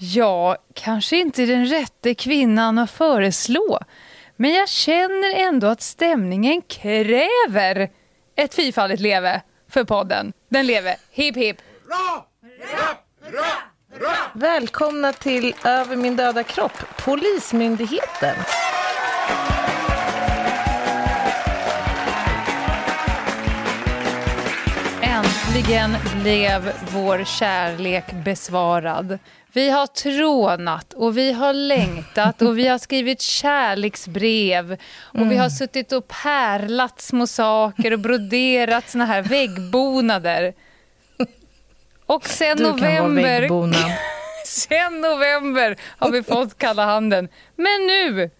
Jag kanske inte den rätte kvinnan att föreslå, men jag känner ändå att stämningen kräver ett fyrfaldigt leve för podden. Den leve. Hipp hipp. Välkomna till Över min döda kropp, Polismyndigheten. Äntligen blev vår kärlek besvarad. Vi har trånat och vi har längtat och vi har skrivit kärleksbrev och mm. vi har suttit och pärlat små saker och broderat såna här väggbonader. Och sen du november... sen november har vi fått kalla handen. Men nu...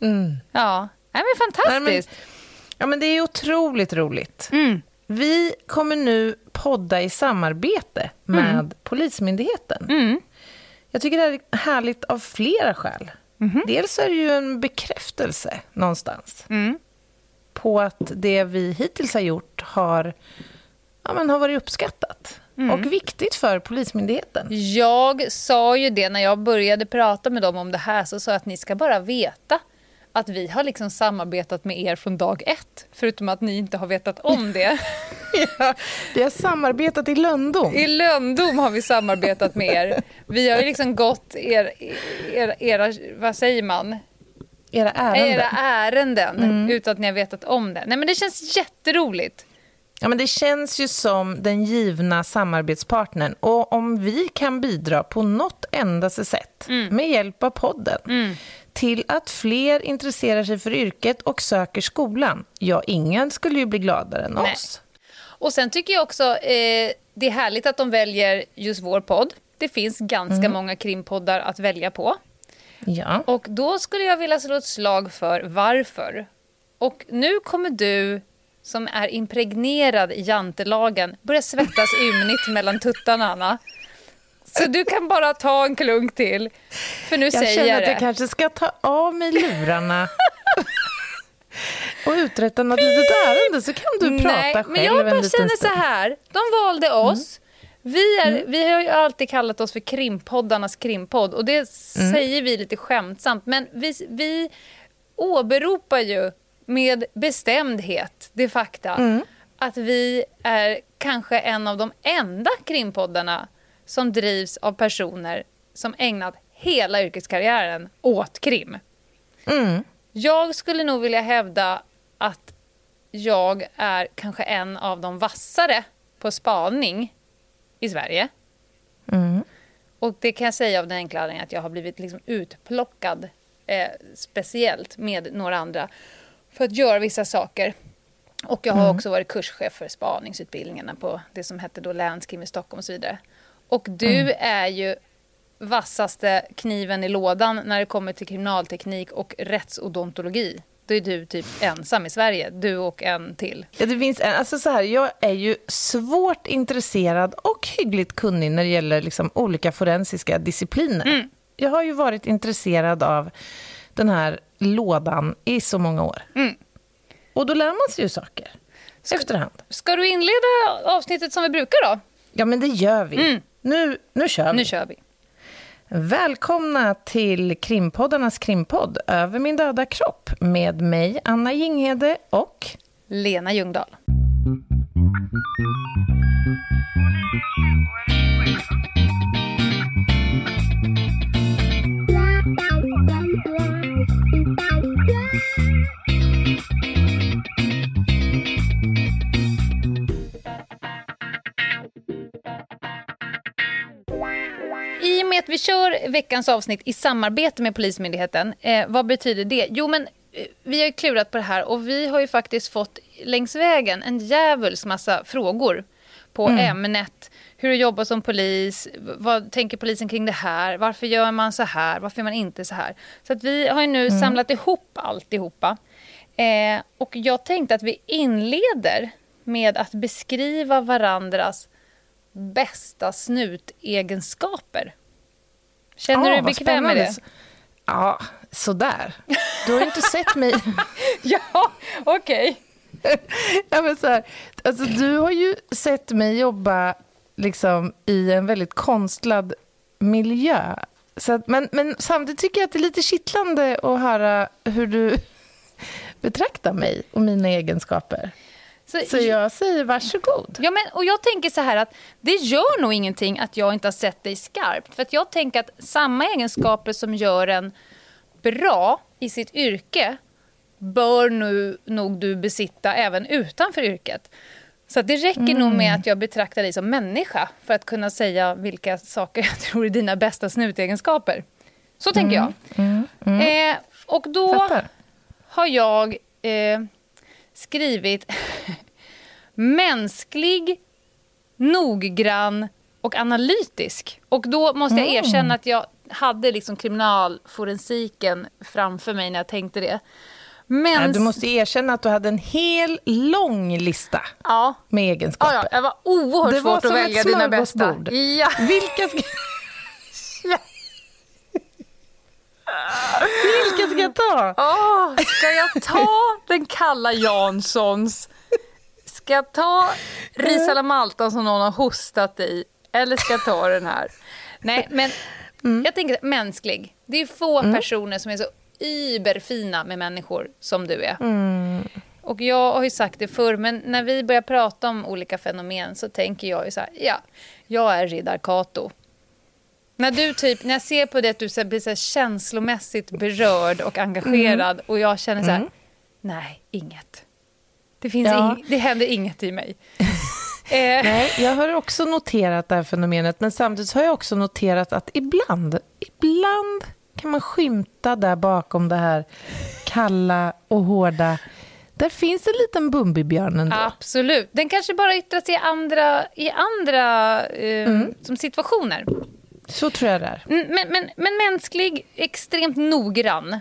Mm. Ja, Nej, men fantastiskt. Nej, men, ja, men det är otroligt roligt. Mm. Vi kommer nu podda i samarbete med mm. Polismyndigheten. Mm. Jag tycker det är härligt av flera skäl. Mm. Dels är det ju en bekräftelse någonstans mm. på att det vi hittills har gjort har, ja, men har varit uppskattat. Mm. Och viktigt för Polismyndigheten. Jag sa ju det när jag började prata med dem om det här. Så sa jag att ni ska bara veta att vi har liksom samarbetat med er från dag ett, förutom att ni inte har vetat om det. ja, vi har samarbetat i löndom. I löndom har vi samarbetat med er. Vi har ju liksom gått er, er, era, vad säger man? Era ärenden. Era ärenden, mm. utan att ni har vetat om det. Nej men det känns jätteroligt. Ja, men det känns ju som den givna samarbetspartnern. Och om vi kan bidra på något endaste sätt mm. med hjälp av podden mm till att fler intresserar sig för yrket och söker skolan. Ja, ingen skulle ju bli gladare än Nej. oss. Och sen tycker jag också eh, det är härligt att de väljer just vår podd. Det finns ganska mm. många krimpoddar att välja på. Ja. Och då skulle jag vilja slå ett slag för varför. Och nu kommer du som är impregnerad i jantelagen börja svettas ymnigt mellan tuttarna, Anna. Så du kan bara ta en klunk till. För nu jag säger jag känner att jag kanske ska ta av mig lurarna och uträtta något litet ärende så kan du prata Nej, själv men jag bara känner så här. De valde mm. oss. Mm. Vi, är, mm. vi har ju alltid kallat oss för krimpoddarnas krimpodd och det mm. säger vi lite skämtsamt. Men vi, vi åberopar ju med bestämdhet det fakta mm. att vi är kanske en av de enda krimpoddarna som drivs av personer som ägnat hela yrkeskarriären åt krim. Mm. Jag skulle nog vilja hävda att jag är kanske en av de vassare på spaning i Sverige. Mm. Och det kan jag säga av den enkla anledningen att jag har blivit liksom utplockad eh, speciellt med några andra för att göra vissa saker. Och jag har mm. också varit kurschef för spaningsutbildningarna på det som hette då Länskrim i Stockholm och så vidare. Och du mm. är ju vassaste kniven i lådan när det kommer till kriminalteknik och rättsodontologi. Då är du typ ensam i Sverige, du och en till. Ja, det finns en, alltså så här, jag är ju svårt intresserad och hyggligt kunnig när det gäller liksom olika forensiska discipliner. Mm. Jag har ju varit intresserad av den här lådan i så många år. Mm. Och då lär man sig ju saker ska, efterhand. Ska du inleda avsnittet som vi brukar då? Ja, men det gör vi. Mm. Nu, nu kör vi. Nu kör vi. Välkomna till krimpoddarnas krimpodd Över min döda kropp med mig, Anna Jinghede och Lena Ljungdahl. Med att vi kör veckans avsnitt i samarbete med Polismyndigheten, eh, vad betyder det? Jo, men eh, vi har ju klurat på det här och vi har ju faktiskt fått längs vägen en djävuls massa frågor på mm. ämnet. Hur att jobba som polis, vad tänker polisen kring det här, varför gör man så här, varför gör man inte så här? Så att vi har ju nu mm. samlat ihop alltihopa. Eh, och jag tänkte att vi inleder med att beskriva varandras bästa snutegenskaper. Känner du dig bekväm med det? Ja, sådär. Du har ju inte sett mig. ja, okej. Okay. ja, alltså, du har ju sett mig jobba liksom, i en väldigt konstlad miljö. Så att, men, men samtidigt tycker jag att det är lite kittlande att höra hur du betraktar mig och mina egenskaper. Så, så jag säger varsågod. Ja, men, och jag tänker så här att det gör nog ingenting att jag inte har sett dig skarpt. För att jag tänker att samma egenskaper som gör en bra i sitt yrke bör nu, nog du besitta även utanför yrket. Så det räcker mm. nog med att jag betraktar dig som människa för att kunna säga vilka saker jag tror är dina bästa snutegenskaper. Så tänker jag. Mm. Mm. Eh, och då Fattar. har jag eh, skrivit mänsklig, noggrann och analytisk. Och då måste jag mm. erkänna att jag hade liksom kriminalforensiken framför mig när jag tänkte det. Men... Ja, du måste erkänna att du hade en hel lång lista ja. med egenskaper. Ja, ja. Det var oerhört det svårt var att välja dina bästa. Ja. Vilka ska... Vilka ska jag ta? Oh, ska jag ta den kalla Janssons? Ska jag ta ris Malta som någon har hostat i? Eller ska jag ta den här? Nej, men mm. jag tänker mänsklig. Det är få mm. personer som är så überfina med människor som du är. Mm. Och jag har ju sagt det förr, men när vi börjar prata om olika fenomen så tänker jag ju så här, ja, jag är riddar Kato. När, du typ, när jag ser på det att du så blir så känslomässigt berörd och engagerad mm. och jag känner så här, mm. nej, inget. Det, finns ja. ing, det händer inget i mig. Eh. Nej, jag har också noterat det här fenomenet, men samtidigt har jag också noterat att ibland, ibland kan man skymta där bakom det här kalla och hårda. Där finns en liten Bumbibjörn ändå. Absolut. Den kanske bara yttrar sig i andra, i andra eh, mm. som situationer. Så tror jag det är. Mm, men, men, men mänsklig, extremt noggrann eh,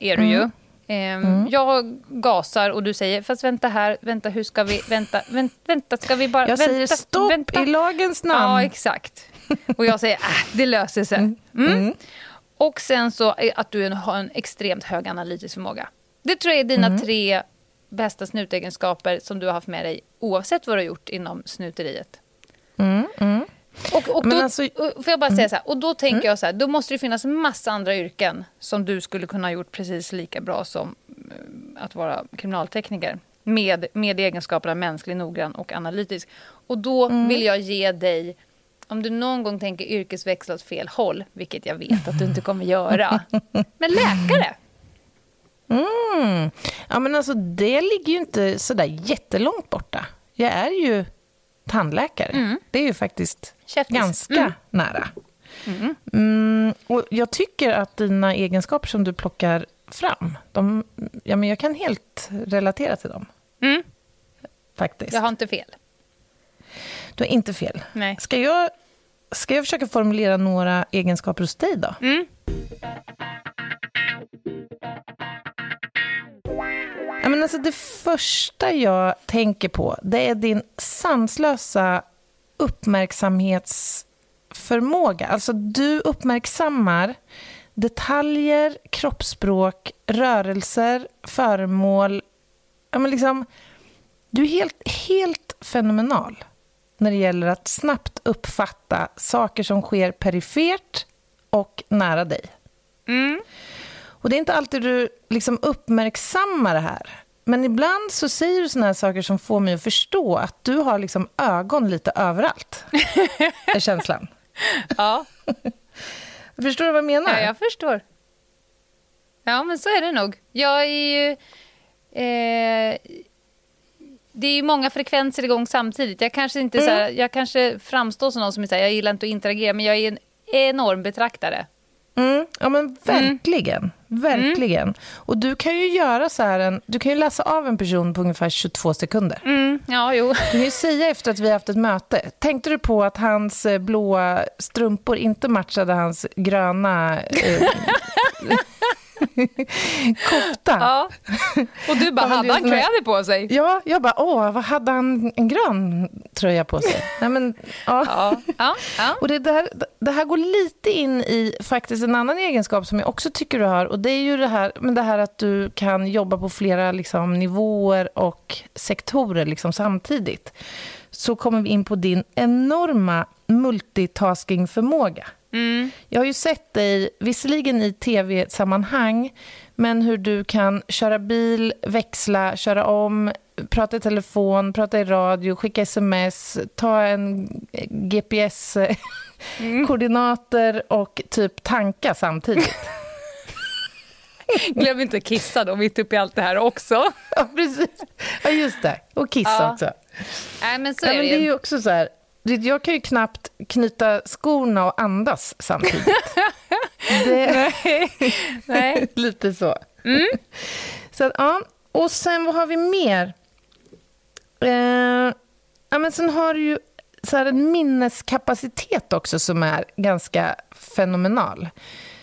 är du mm. ju. Eh, mm. Jag gasar och du säger, fast vänta här, vänta, hur ska vi, vänta, vänta, vänta ska vi bara... Jag vänta, säger stopp vänta. i lagens namn. Ja, exakt. Och jag säger, äh, det löser sig. Mm. Mm. mm. Och sen så att du har en extremt hög analytisk förmåga. Det tror jag är dina mm. tre bästa snutegenskaper som du har haft med dig oavsett vad du har gjort inom snuteriet. Mm, mm. Och, och, då, alltså, får jag bara säga mm. så här, och då tänker mm. jag så här, då måste det finnas massa andra yrken som du skulle kunna ha gjort precis lika bra som eh, att vara kriminaltekniker. Med, med egenskaperna mänsklig, noggrann och analytisk. Och då mm. vill jag ge dig om du någon gång tänker yrkesväxla åt fel håll, vilket jag vet att du inte kommer göra, men läkare. Mm. Ja, men alltså, det ligger ju inte så där jättelångt borta. Jag är ju tandläkare. Mm. Det är ju faktiskt Käftis. ganska mm. nära. Mm. mm. och jag tycker att dina egenskaper som du plockar fram, de, ja, men jag kan helt relatera till dem. Mm. Faktiskt. Jag har inte fel. Du har inte fel. Nej. Ska, jag, ska jag försöka formulera några egenskaper hos dig då? Mm. Ja, men alltså det första jag tänker på det är din sanslösa uppmärksamhetsförmåga. Alltså du uppmärksammar detaljer, kroppsspråk, rörelser, föremål. Ja, men liksom, du är helt, helt fenomenal när det gäller att snabbt uppfatta saker som sker perifert och nära dig. Mm. Och det är inte alltid du liksom uppmärksammar det här. Men ibland så säger du såna här saker som får mig att förstå att du har liksom ögon lite överallt. är känslan. Ja. förstår du vad jag menar? Ja, jag förstår. Ja, men så är det nog. Jag är ju... Eh, det är ju många frekvenser igång samtidigt. Jag kanske, inte, mm. så här, jag kanske framstår som någon som är så här, jag gillar inte att interagera, men jag är en enorm betraktare. Mm, ja men verkligen. Mm. Verkligen. Mm. Och du kan ju göra så här en, du kan ju läsa av en person på ungefär 22 sekunder. Mm, ja, jo. Du kan ju säga efter att vi har haft ett möte. Tänkte du på att hans eh, blåa strumpor inte matchade hans gröna eh, kofta. Ja. Och du bara, hade han kläder på sig? Ja, jag bara, åh, vad hade han en grön tröja på sig? Nej, men, ja. Ja. ja. ja. Och det, där, det här går lite in i faktiskt en annan egenskap som jag också tycker du har. Och det är ju det här, men det här att du kan jobba på flera liksom, nivåer och sektorer liksom, samtidigt. Så kommer vi in på din enorma multitaskingförmåga. Mm. Jag har ju sett dig, visserligen i tv-sammanhang, men hur du kan köra bil, växla, köra om, prata i telefon, prata i radio, skicka sms, ta en GPS-koordinater mm. och typ tanka samtidigt. Glöm inte att kissa då, mitt uppe i allt det här också. Ja, precis. Ja, just det. Och kissa ja. också. Nej, men så är ja, men det är ju också så här, jag kan ju knappt knyta skorna och andas samtidigt. det... Nej. Lite så. Mm. så ja. Och sen, vad har vi mer? Eh, ja, men sen har du ju så här en minneskapacitet också som är ganska fenomenal.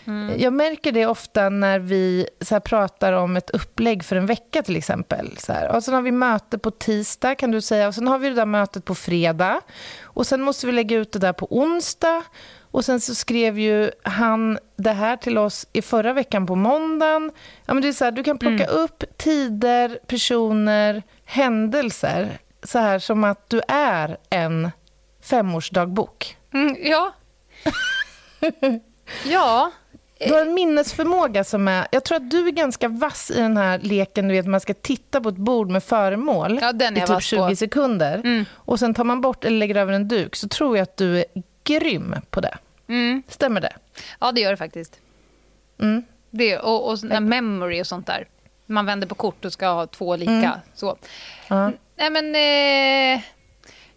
Mm. Jag märker det ofta när vi så pratar om ett upplägg för en vecka till exempel. Så här. Och sen har vi möte på tisdag kan du säga och sen har vi det där mötet på fredag. Och sen måste vi lägga ut det där på onsdag. Och sen så skrev ju han det här till oss i förra veckan på måndagen. Ja, men det är så här, du kan plocka mm. upp tider, personer, händelser så här som att du är en femårsdagbok. Mm, ja. ja. Du har en minnesförmåga som är... Jag tror att du är ganska vass i den här leken, du vet, man ska titta på ett bord med föremål ja, i typ 20 på. sekunder. Mm. Och sen tar man bort eller lägger över en duk, så tror jag att du är grym på det. Mm. Stämmer det? Ja, det gör det faktiskt. Mm. Det, och, och memory och sånt där. Man vänder på kort och ska ha två lika. Mm. Så. Uh. Nej, men... Eh,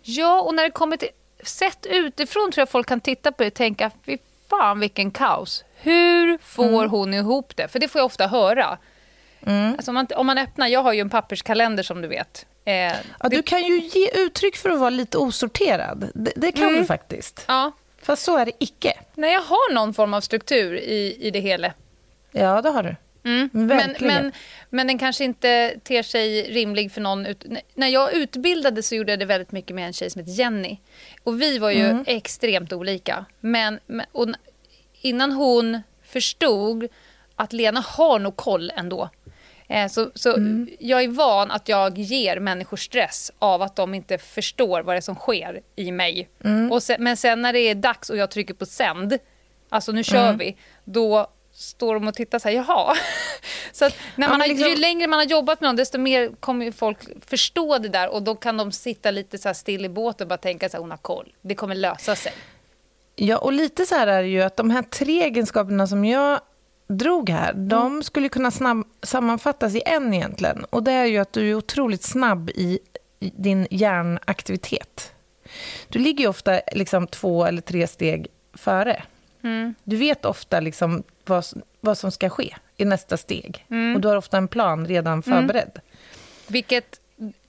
ja, och när det kommer till... Sett utifrån tror jag folk kan titta på det och tänka, fy fan vilken kaos. Hur får mm. hon ihop det? För det får jag ofta höra. Mm. Alltså om, man, om man öppnar, jag har ju en papperskalender som du vet. Eh, ja, det... Du kan ju ge uttryck för att vara lite osorterad. Det, det kan mm. du faktiskt. Ja. Fast så är det icke. Nej, jag har någon form av struktur i, i det hela. Ja, det har du. Mm. Men, men, men den kanske inte ter sig rimlig för någon. Ut... När jag utbildade så gjorde jag det väldigt mycket med en tjej som heter Jenny. Och vi var ju mm. extremt olika. Men, och innan hon förstod att Lena har nog koll ändå. Eh, så, så mm. jag är van att jag ger människor stress av att de inte förstår vad det är som sker i mig. Mm. Och sen, men sen när det är dags och jag trycker på sänd, alltså nu kör mm. vi, då står de och tittar så här, jaha. så att när man ja, liksom... har, ju längre man har jobbat med någon, desto mer kommer folk förstå det där och då kan de sitta lite så still i båten och bara tänka så här, hon har koll, det kommer lösa sig. Ja, och lite så här är det ju att de här tre egenskaperna som jag drog här, mm. de skulle kunna snabb, sammanfattas i en egentligen. Och det är ju att du är otroligt snabb i, i din hjärnaktivitet. Du ligger ju ofta liksom två eller tre steg före. Mm. Du vet ofta liksom vad, vad som ska ske i nästa steg. Mm. Och du har ofta en plan redan mm. förberedd. Mm. Vilket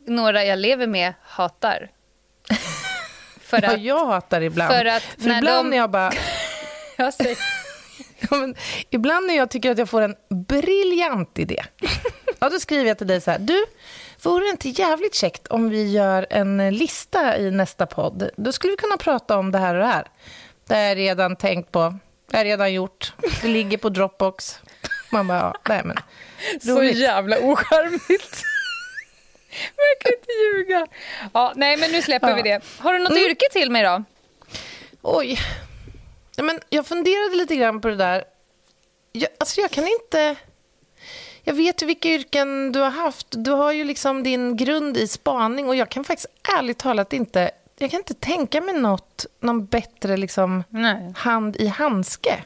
några jag lever med hatar. För att, ja, jag hatar ibland. För, att för när ibland de... när jag bara... jag ja, ibland när jag tycker att jag får en briljant idé, ja, då skriver jag till dig så här. Du, vore det inte jävligt käckt om vi gör en lista i nästa podd? Då skulle vi kunna prata om det här och det här. Det har jag redan tänkt på. Det har jag redan gjort. Det ligger på Dropbox. Man bara, ja, nej men. Så jävla ocharmigt. Jag kan inte ljuga. Ja, nej, men nu släpper ja. vi det. Har du något mm. yrke till mig då? Oj. Ja, men jag funderade lite grann på det där. Jag, alltså jag kan inte... Jag vet ju vilka yrken du har haft. Du har ju liksom din grund i spaning och jag kan faktiskt ärligt talat inte... Jag kan inte tänka mig något, någon bättre liksom hand i handske.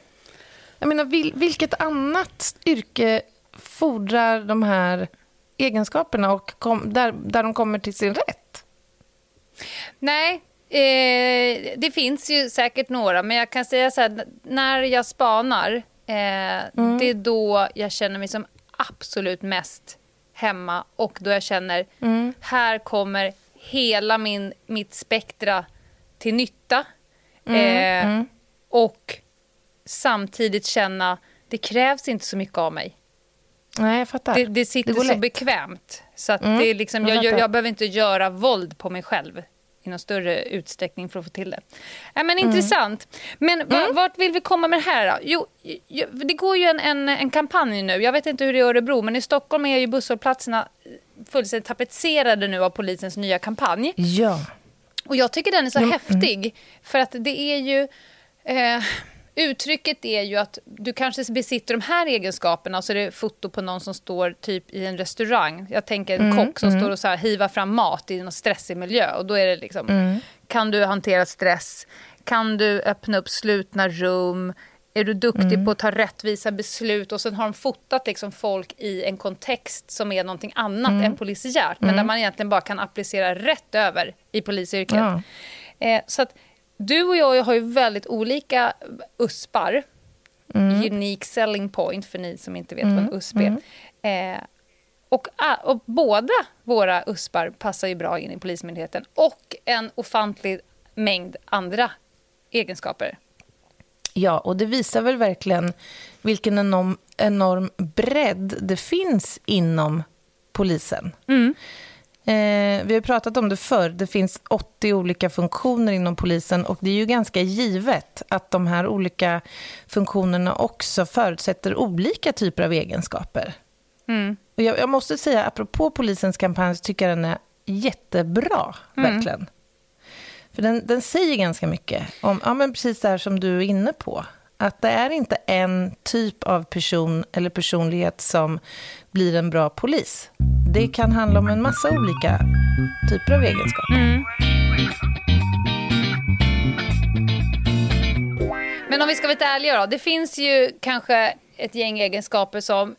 Jag menar, vil, vilket annat yrke fordrar de här egenskaperna och kom, där, där de kommer till sin rätt? Nej, eh, det finns ju säkert några, men jag kan säga så här, när jag spanar, eh, mm. det är då jag känner mig som absolut mest hemma och då jag känner, mm. här kommer hela min, mitt spektra till nytta. Mm. Eh, mm. och samtidigt känna, det krävs inte så mycket av mig. Nej, jag fattar. Det, det sitter det så lätt. bekvämt. Så att mm, det är liksom, jag, jag, jag, behöver inte göra våld på mig själv i någon större utsträckning för att få till det. Ja, men mm. Intressant. Men mm. vart vill vi komma med det här då? Jo, det går ju en, en, en kampanj nu. Jag vet inte hur det är i Örebro, men i Stockholm är ju busshållplatserna fullständigt tapetserade nu av polisens nya kampanj. Ja. Och jag tycker den är så mm. häftig. För att det är ju... Eh, Uttrycket är ju att du kanske besitter de här egenskaperna och så är det foto på någon som står typ i en restaurang. Jag tänker en mm, kock som mm. står och så här hivar fram mat i en stressig miljö. Och då är det liksom, mm. kan du hantera stress? Kan du öppna upp slutna rum? Är du duktig mm. på att ta rättvisa beslut? Och sen har de fotat liksom folk i en kontext som är någonting annat mm. än polisiärt. Men där mm. man egentligen bara kan applicera rätt över i polisyrket. Ja. Eh, så att du och jag har ju väldigt olika USPar. Mm. Unique selling point, för ni som inte vet mm. vad en USP är. Mm. Eh, och, ah, och, båda våra USPar passar ju bra in i Polismyndigheten. Och en ofantlig mängd andra egenskaper. Ja, och det visar väl verkligen vilken enorm, enorm bredd det finns inom polisen. Mm. Eh, vi har pratat om det förr. Det finns 80 olika funktioner inom polisen och det är ju ganska givet att de här olika funktionerna också förutsätter olika typer av egenskaper. Mm. Och jag, jag, måste säga, apropå polisens kampanj, så tycker jag den är jättebra, mm. verkligen. För den, den säger ganska mycket om ja, men precis det här som du är inne på. Att det är inte en typ av person eller personlighet som blir en bra polis. Det kan handla om en massa olika typer av egenskaper. Mm. Men om vi ska vara lite ärliga då. Det finns ju kanske ett gäng egenskaper som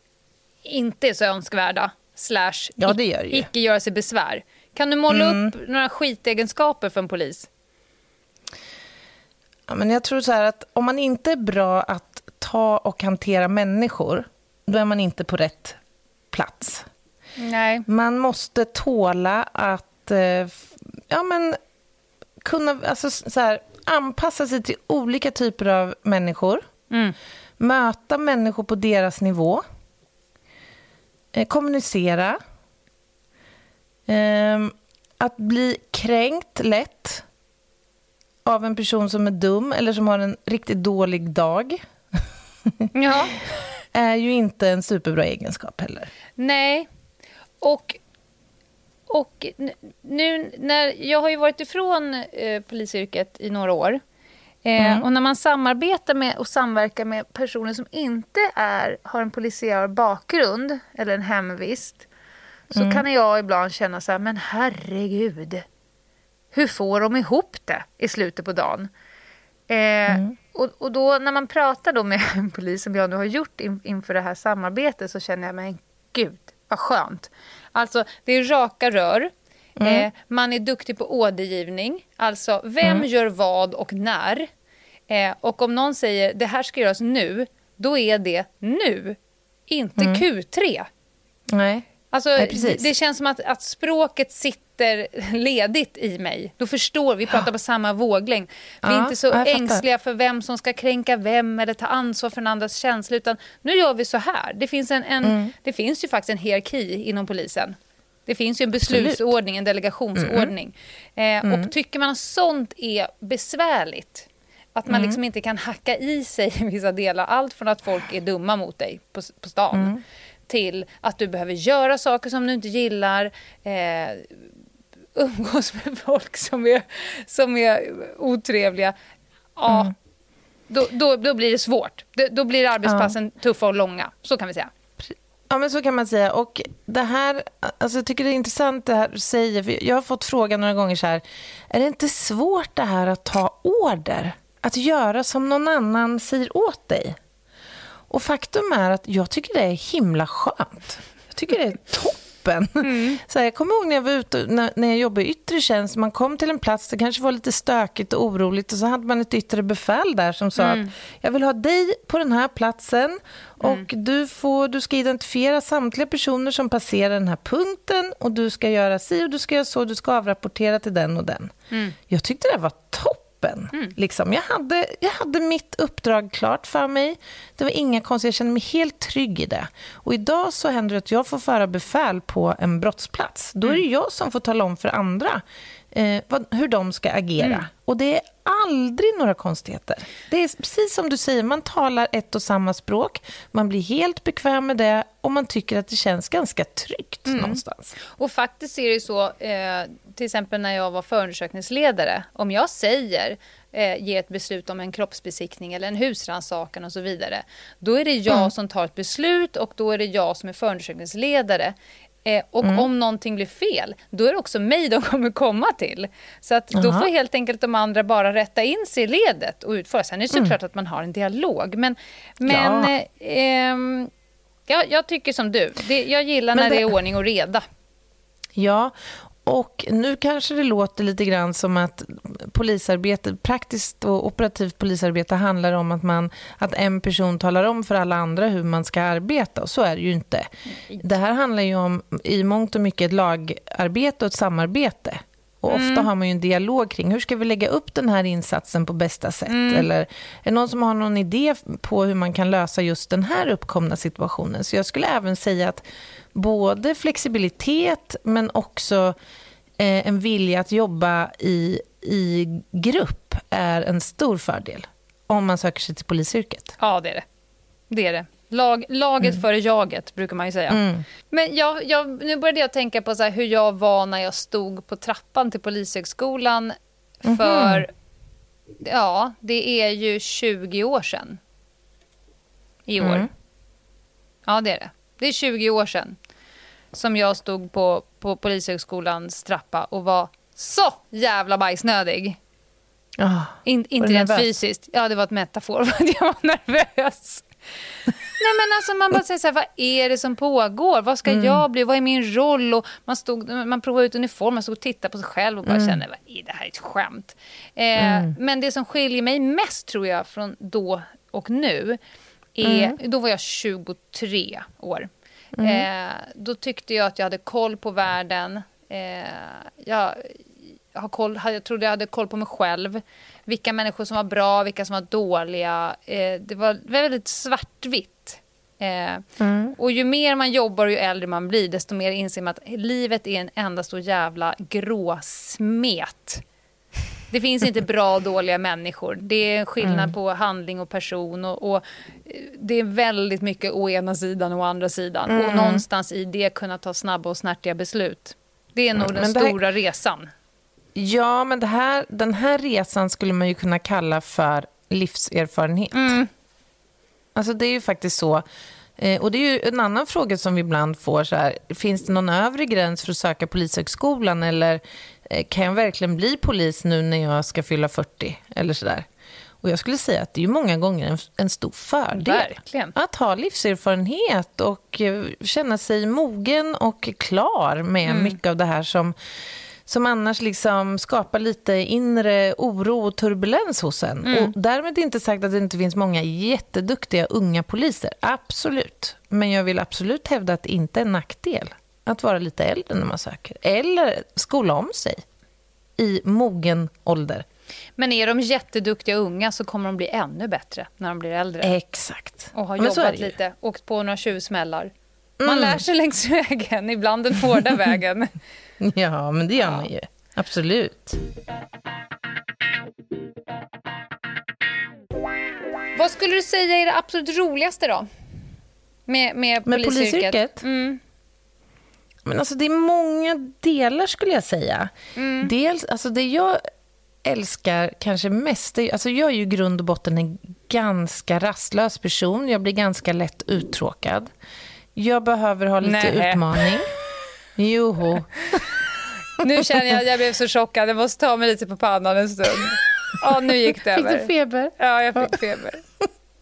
inte är så önskvärda. Slash ja, det gör det icke göra sig besvär. Kan du måla mm. upp några skitegenskaper för en polis? Ja, men jag tror så att om man inte är bra att ta och hantera människor, då är man inte på rätt plats. Nej. Man måste tåla att eh, ja, men, kunna alltså, så här, anpassa sig till olika typer av människor. Mm. Möta människor på deras nivå. Eh, kommunicera. Eh, att bli kränkt lätt av en person som är dum eller som har en riktigt dålig dag. Ja. är ju inte en superbra egenskap heller. Nej. Och, och nu när jag har ju varit ifrån eh, polisyrket i några år. Eh, mm. Och när man samarbetar med och samverkar med personer som inte är, har en polisiär bakgrund eller en hemvist så mm. kan jag ibland känna så här, men herregud, hur får de ihop det i slutet på dagen? Eh, mm. och, och då när man pratar då med en polis som jag nu har gjort in, inför det här samarbetet så känner jag, men gud, vad skönt. Alltså, det är raka rör. Mm. Eh, man är duktig på ordergivning. Alltså, vem mm. gör vad och när? Eh, och om någon säger det här ska göras nu, då är det nu. Inte mm. Q3. Nej. Alltså, Nej, det, känns som att, att språket sitter ledigt i mig. Då förstår vi, pratar på samma våglängd. Vi är ja, inte så ängsliga för vem som ska kränka vem eller ta ansvar för en andras känsla. Utan nu gör vi så här. Det finns, en, en mm. det finns ju faktiskt en hierarki inom polisen. Det finns ju en beslutsordning, en delegationsordning. Mm. Eh, och tycker man att sånt är besvärligt, att man mm. liksom inte kan hacka i sig vissa delar, allt från att folk är dumma mot dig på, på stan, mm till att du behöver göra saker som du inte gillar, eh, umgås med folk som är, som är otrevliga. Ja, mm. då, då, då blir det svårt. Då, då blir arbetspassen ja. tuffa och långa. Så kan vi säga. Ja, men så kan man säga. Och det här, alltså jag tycker det är intressant det här du säger. För jag har fått frågan några gånger så här, är det inte svårt det här att ta order? Att göra som någon annan säger åt dig? Och faktum är att jag tycker det är himla skönt. Jag tycker det är toppen. Mm. Så här, jag kommer ihåg när jag var ute, när, när jag jobbade i yttre tjänst, man kom till en plats, det kanske var lite stökigt och oroligt och så hade man ett yttre befäl där som sa mm. att jag vill ha dig på den här platsen och mm. du, får, du ska identifiera samtliga personer som passerar den här punkten och du ska göra si och du ska göra så, du ska avrapportera till den och den. Mm. Jag tyckte det var toppen toppen. Mm. Liksom. Jag, hade, jag hade mitt uppdrag klart för mig. Det var inga konstigheter, jag kände mig helt trygg i det. Och idag så händer det att jag får föra befäl på en brottsplats. Då är det mm. jag som får tala om för andra eh, vad, hur de ska agera. Mm. Och det är aldrig några konstigheter. Det är precis som du säger, man talar ett och samma språk, man blir helt bekväm med det och man tycker att det känns ganska tryggt mm. någonstans. Och faktiskt är det så, eh, till exempel när jag var förundersökningsledare, om jag säger eh, ger ett beslut om en kroppsbesiktning eller en husrannsakan och så vidare. Då är det jag mm. som tar ett beslut och då är det jag som är förundersökningsledare. Eh, och mm. om någonting blir fel, då är det också mig de kommer komma till. Så att då får helt enkelt de andra bara rätta in sig i ledet och utföra. Sen är det såklart mm. att man har en dialog. Men, men ja. eh, ja, jag tycker som du. Det, jag gillar men när det... det är ordning och reda. Ja, och nu kanske det låter lite grann som att polisarbete, praktiskt och operativt polisarbete handlar om att, man, att en person talar om för alla andra hur man ska arbeta. Och så är det ju inte. Det här handlar ju om i mångt och mycket ett lagarbete och ett samarbete. Och ofta mm. har man ju en dialog kring hur ska vi lägga upp den här insatsen på bästa sätt. Mm. Eller är det någon som har någon idé på hur man kan lösa just den här uppkomna situationen. Så jag skulle även säga att både flexibilitet men också eh, en vilja att jobba i, i grupp är en stor fördel om man söker sig till polisyrket. Ja, det är det. Det är det. Lag, laget mm. före jaget, brukar man ju säga. Mm. Men jag, jag, nu började jag tänka på så hur jag var när jag stod på trappan till Polishögskolan mhm. för... Mm. Ja, det är ju 20 år sedan. I år. Mm. Ja, det är det. Det är 20 år sedan som jag stod på, på Polishögskolans trappa och var så jävla bajsnödig. Oh, In, inte rent nervös? fysiskt. Ja, det var ett metafor för att jag var nervös. Nej men alltså man bara säger så här, vad är det som pågår? Vad ska mm. jag bli? Vad är min roll? Och man, stod, man provade ut uniform, man stod och tittade på sig själv och bara mm. kände, vad är det här är ett skämt? Eh, mm. Men det som skiljer mig mest tror jag från då och nu, är, mm. då var jag 23 år. Mm. Eh, då tyckte jag att jag hade koll på världen. Eh, jag, har koll, jag trodde jag hade koll på mig själv. Vilka människor som var bra, vilka som var dåliga. Eh, det var väldigt svartvitt. Eh, mm. Och ju mer man jobbar och ju äldre man blir, desto mer inser man att livet är en enda stor jävla gråsmet. Det finns inte bra och dåliga människor. Det är skillnad mm. på handling och person. Och, och, Det är väldigt mycket å ena sidan och å andra sidan. Mm. Och någonstans i det kunna ta snabba och snärtiga beslut. Det är nog mm. den stora här... resan. Ja, men här, den här resan skulle man ju kunna kalla för livserfarenhet. Mm. Alltså det är ju faktiskt så. Eh, och det är ju en annan fråga som vi ibland får. Så här, finns det någon övre gräns för att söka Polishögskolan? Eller Eh, kan jag verkligen bli polis nu när jag ska fylla 40? Eller sådär. Och jag skulle säga att det är många gånger en, en stor fördel. Verkligen. Att ha livserfarenhet och eh, känna sig mogen och klar med mm. mycket av det här som, som annars liksom skapar lite inre oro och turbulens hos en. Mm. Och därmed inte sagt att det inte finns många jätteduktiga unga poliser. Absolut. Men jag vill absolut hävda att det inte är en nackdel att vara lite äldre när man söker. Eller skola om sig i mogen ålder. Men är de jätteduktiga unga så kommer de bli ännu bättre när de blir äldre. Exakt. Och har jobbat lite, åkt på några tjuvsmällar. Man mm. lär sig längs vägen, ibland den hårda vägen. ja, men det gör ja. man ju. Absolut. Vad skulle du säga är det absolut roligaste då? Med, med, med polisyrket? Mm. Men alltså det är många delar skulle jag säga. Mm. Dels, alltså det jag älskar kanske mest, är, alltså jag är ju i grund och botten en ganska rastlös person. Jag blir ganska lätt uttråkad. Jag behöver ha lite Nej. utmaning. Joho. Nu känner jag att jag blev så chockad. Jag måste ta mig lite på pannan en stund. Ja, nu gick det över. Fick du feber? Ja, jag fick feber.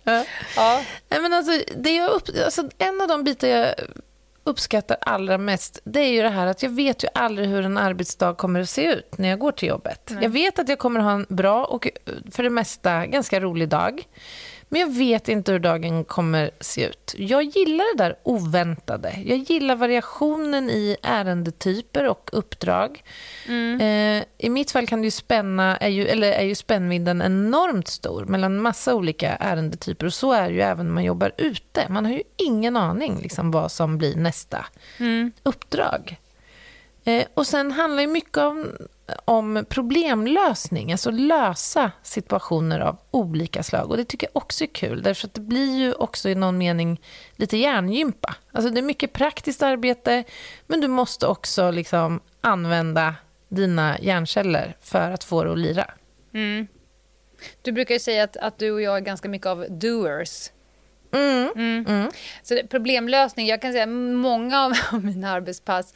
Ja. ja. men alltså, det jag upp, alltså, en av de bitar jag uppskattar allra mest, det är ju det här att jag vet ju aldrig hur en arbetsdag kommer att se ut när jag går till jobbet. Nej. Jag vet att jag kommer att ha en bra och för det mesta ganska rolig dag. Men jag vet inte hur dagen kommer se ut. Jag gillar det där oväntade. Jag gillar variationen i ärendetyper och uppdrag. Mm. Eh, I mitt fall kan det ju spänna, är ju, eller är ju spännvidden enormt stor mellan massa olika ärendetyper. Och så är det ju även när man jobbar ute. Man har ju ingen aning liksom, vad som blir nästa mm. uppdrag. Eh, och sen handlar ju mycket om om problemlösning, alltså lösa situationer av olika slag. Och Det tycker jag också är kul, därför att det blir ju också i någon mening lite hjärngympa. Alltså det är mycket praktiskt arbete, men du måste också liksom använda dina hjärnceller för att få det att lira. Mm. Du brukar ju säga att, att du och jag är ganska mycket av doers. Mm. Mm. Så det, problemlösning, jag kan säga många av, av mina arbetspass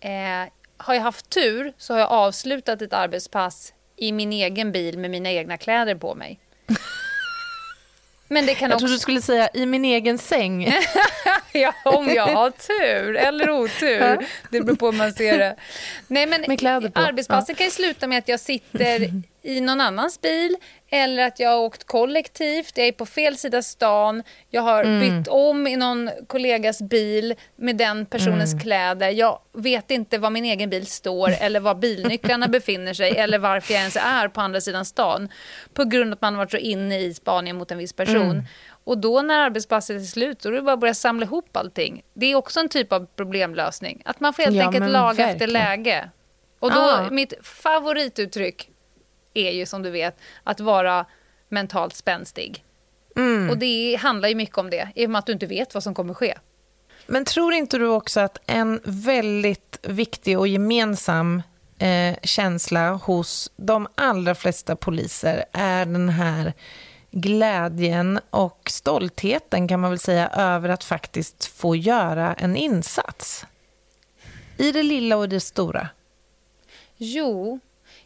eh, har jag haft tur så har jag avslutat ett arbetspass i min egen bil med mina egna kläder på mig. Men det kan jag också... trodde du skulle säga i min egen säng. ja, om jag har tur eller otur. Det beror på hur man ser det. Nej, men med kläder på. Arbetspasset ja. kan ju sluta med att jag sitter i någon annans bil eller att jag har åkt kollektivt, jag är på fel sida stan, jag har mm. bytt om i någon kollegas bil med den personens mm. kläder. Jag vet inte var min egen bil står eller var bilnycklarna befinner sig eller varför jag ens är på andra sidan stan. På grund av att man har varit så inne i spaningen mot en viss person. Mm. Och då när arbetspasset är slut, då är det bara att börja samla ihop allting. Det är också en typ av problemlösning. Att man får helt ja, enkelt laga verkligen. efter läge. Och då, ah. mitt favorituttryck är ju som du vet att vara mentalt spänstig. Mm. Och det handlar ju mycket om det, i och med att du inte vet vad som kommer ske. Men tror inte du också att en väldigt viktig och gemensam eh, känsla hos de allra flesta poliser är den här glädjen och stoltheten kan man väl säga över att faktiskt få göra en insats? I det lilla och det stora. Jo,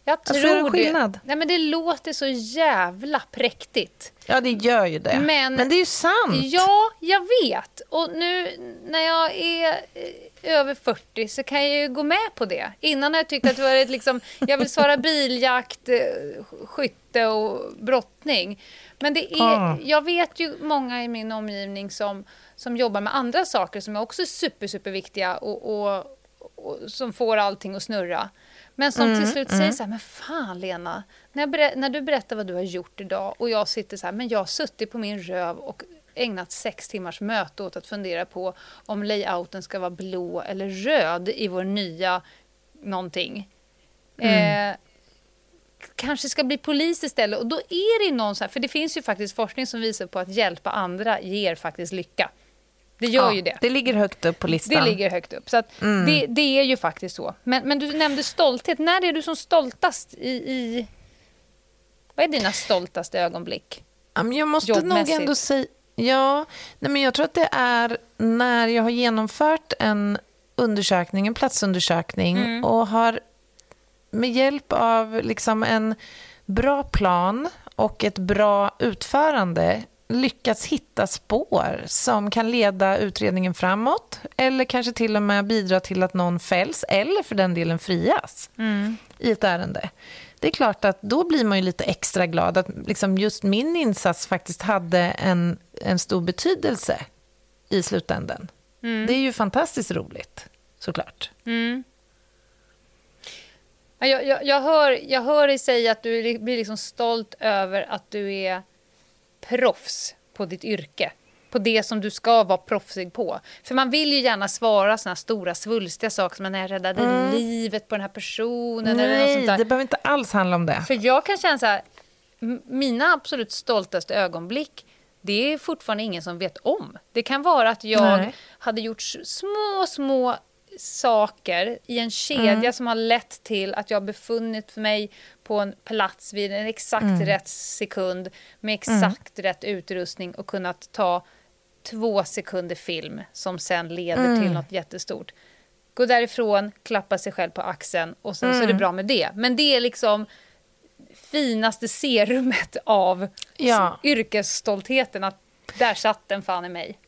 jag tror alltså, det. Skillnad? Nej, men det låter så jävla präktigt. Ja, det gör ju det. Men, men det är ju sant. Ja, jag vet. Och nu när jag är eh, över 40 så kan jag ju gå med på det. Innan har jag tyckt att det var ett, liksom, jag vill svara biljakt, eh, skytte och brottning. Men det är, ah. jag vet ju många i min omgivning som, som jobbar med andra saker som är också super, superviktiga och, och, och som får allting att snurra. Men som mm, till slut mm. säger så här, men fan Lena, när, när du berättar vad du har gjort idag och jag sitter så här, men jag har suttit på min röv och ägnat sex timmars möte åt att fundera på om layouten ska vara blå eller röd i vår nya någonting. Mm. Eh, kanske ska bli polis istället. Och då är det någon så här, för det finns ju faktiskt forskning som visar på att hjälpa andra ger faktiskt lycka. Det gör ja, ju det. Det ligger högt upp på listan. Det ligger högt upp. Så mm. det, det, är ju faktiskt så. Men, men du nämnde stolthet. När är du som stoltast i... i... Vad är dina stoltaste ögonblick? Jag måste nog ändå säga... Ja, nej men jag tror att det är när jag har genomfört en undersökning, en platsundersökning mm. och har med hjälp av liksom en bra plan och ett bra utförande lyckats hitta spår som kan leda utredningen framåt eller kanske till och med bidra till att någon fälls eller för den delen frias mm. i ett ärende. Det är klart att då blir man ju lite extra glad att liksom just min insats faktiskt hade en, en stor betydelse i slutänden. Mm. Det är ju fantastiskt roligt, såklart. Mm. Jag, jag, jag, hör, jag hör dig säga att du blir liksom stolt över att du är proffs på ditt yrke. På det som du ska vara proffsig på. För man vill ju gärna svara såna stora svulstiga saker som att jag räddade mm. livet på den här personen. Nej, eller något sånt där. det behöver inte alls handla om det. För jag kan känna så här, mina absolut stoltaste ögonblick det är fortfarande ingen som vet om. Det kan vara att jag Nej. hade gjort små, små saker i en kedja mm. som har lett till att jag befunnit mig på en plats vid en exakt mm. rätt sekund med exakt mm. rätt utrustning och kunnat ta två sekunder film som sen leder till mm. något jättestort. Gå därifrån, klappa sig själv på axeln och sen så är det mm. bra med det. Men det är liksom finaste serumet av ja. yrkesstoltheten att där satt den fan i mig.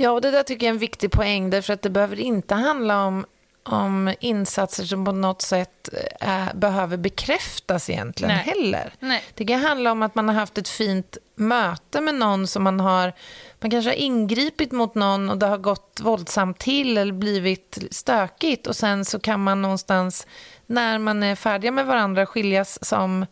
Ja, och det där tycker jag är en viktig poäng, därför att det behöver inte handla om, om insatser som på något sätt är, behöver bekräftas egentligen Nej. heller. Nej. Det kan handla om att man har haft ett fint möte med någon som man har man kanske har ingripit mot någon och det har gått våldsamt till eller blivit stökigt och sen så kan man någonstans när man är färdiga med varandra skiljas som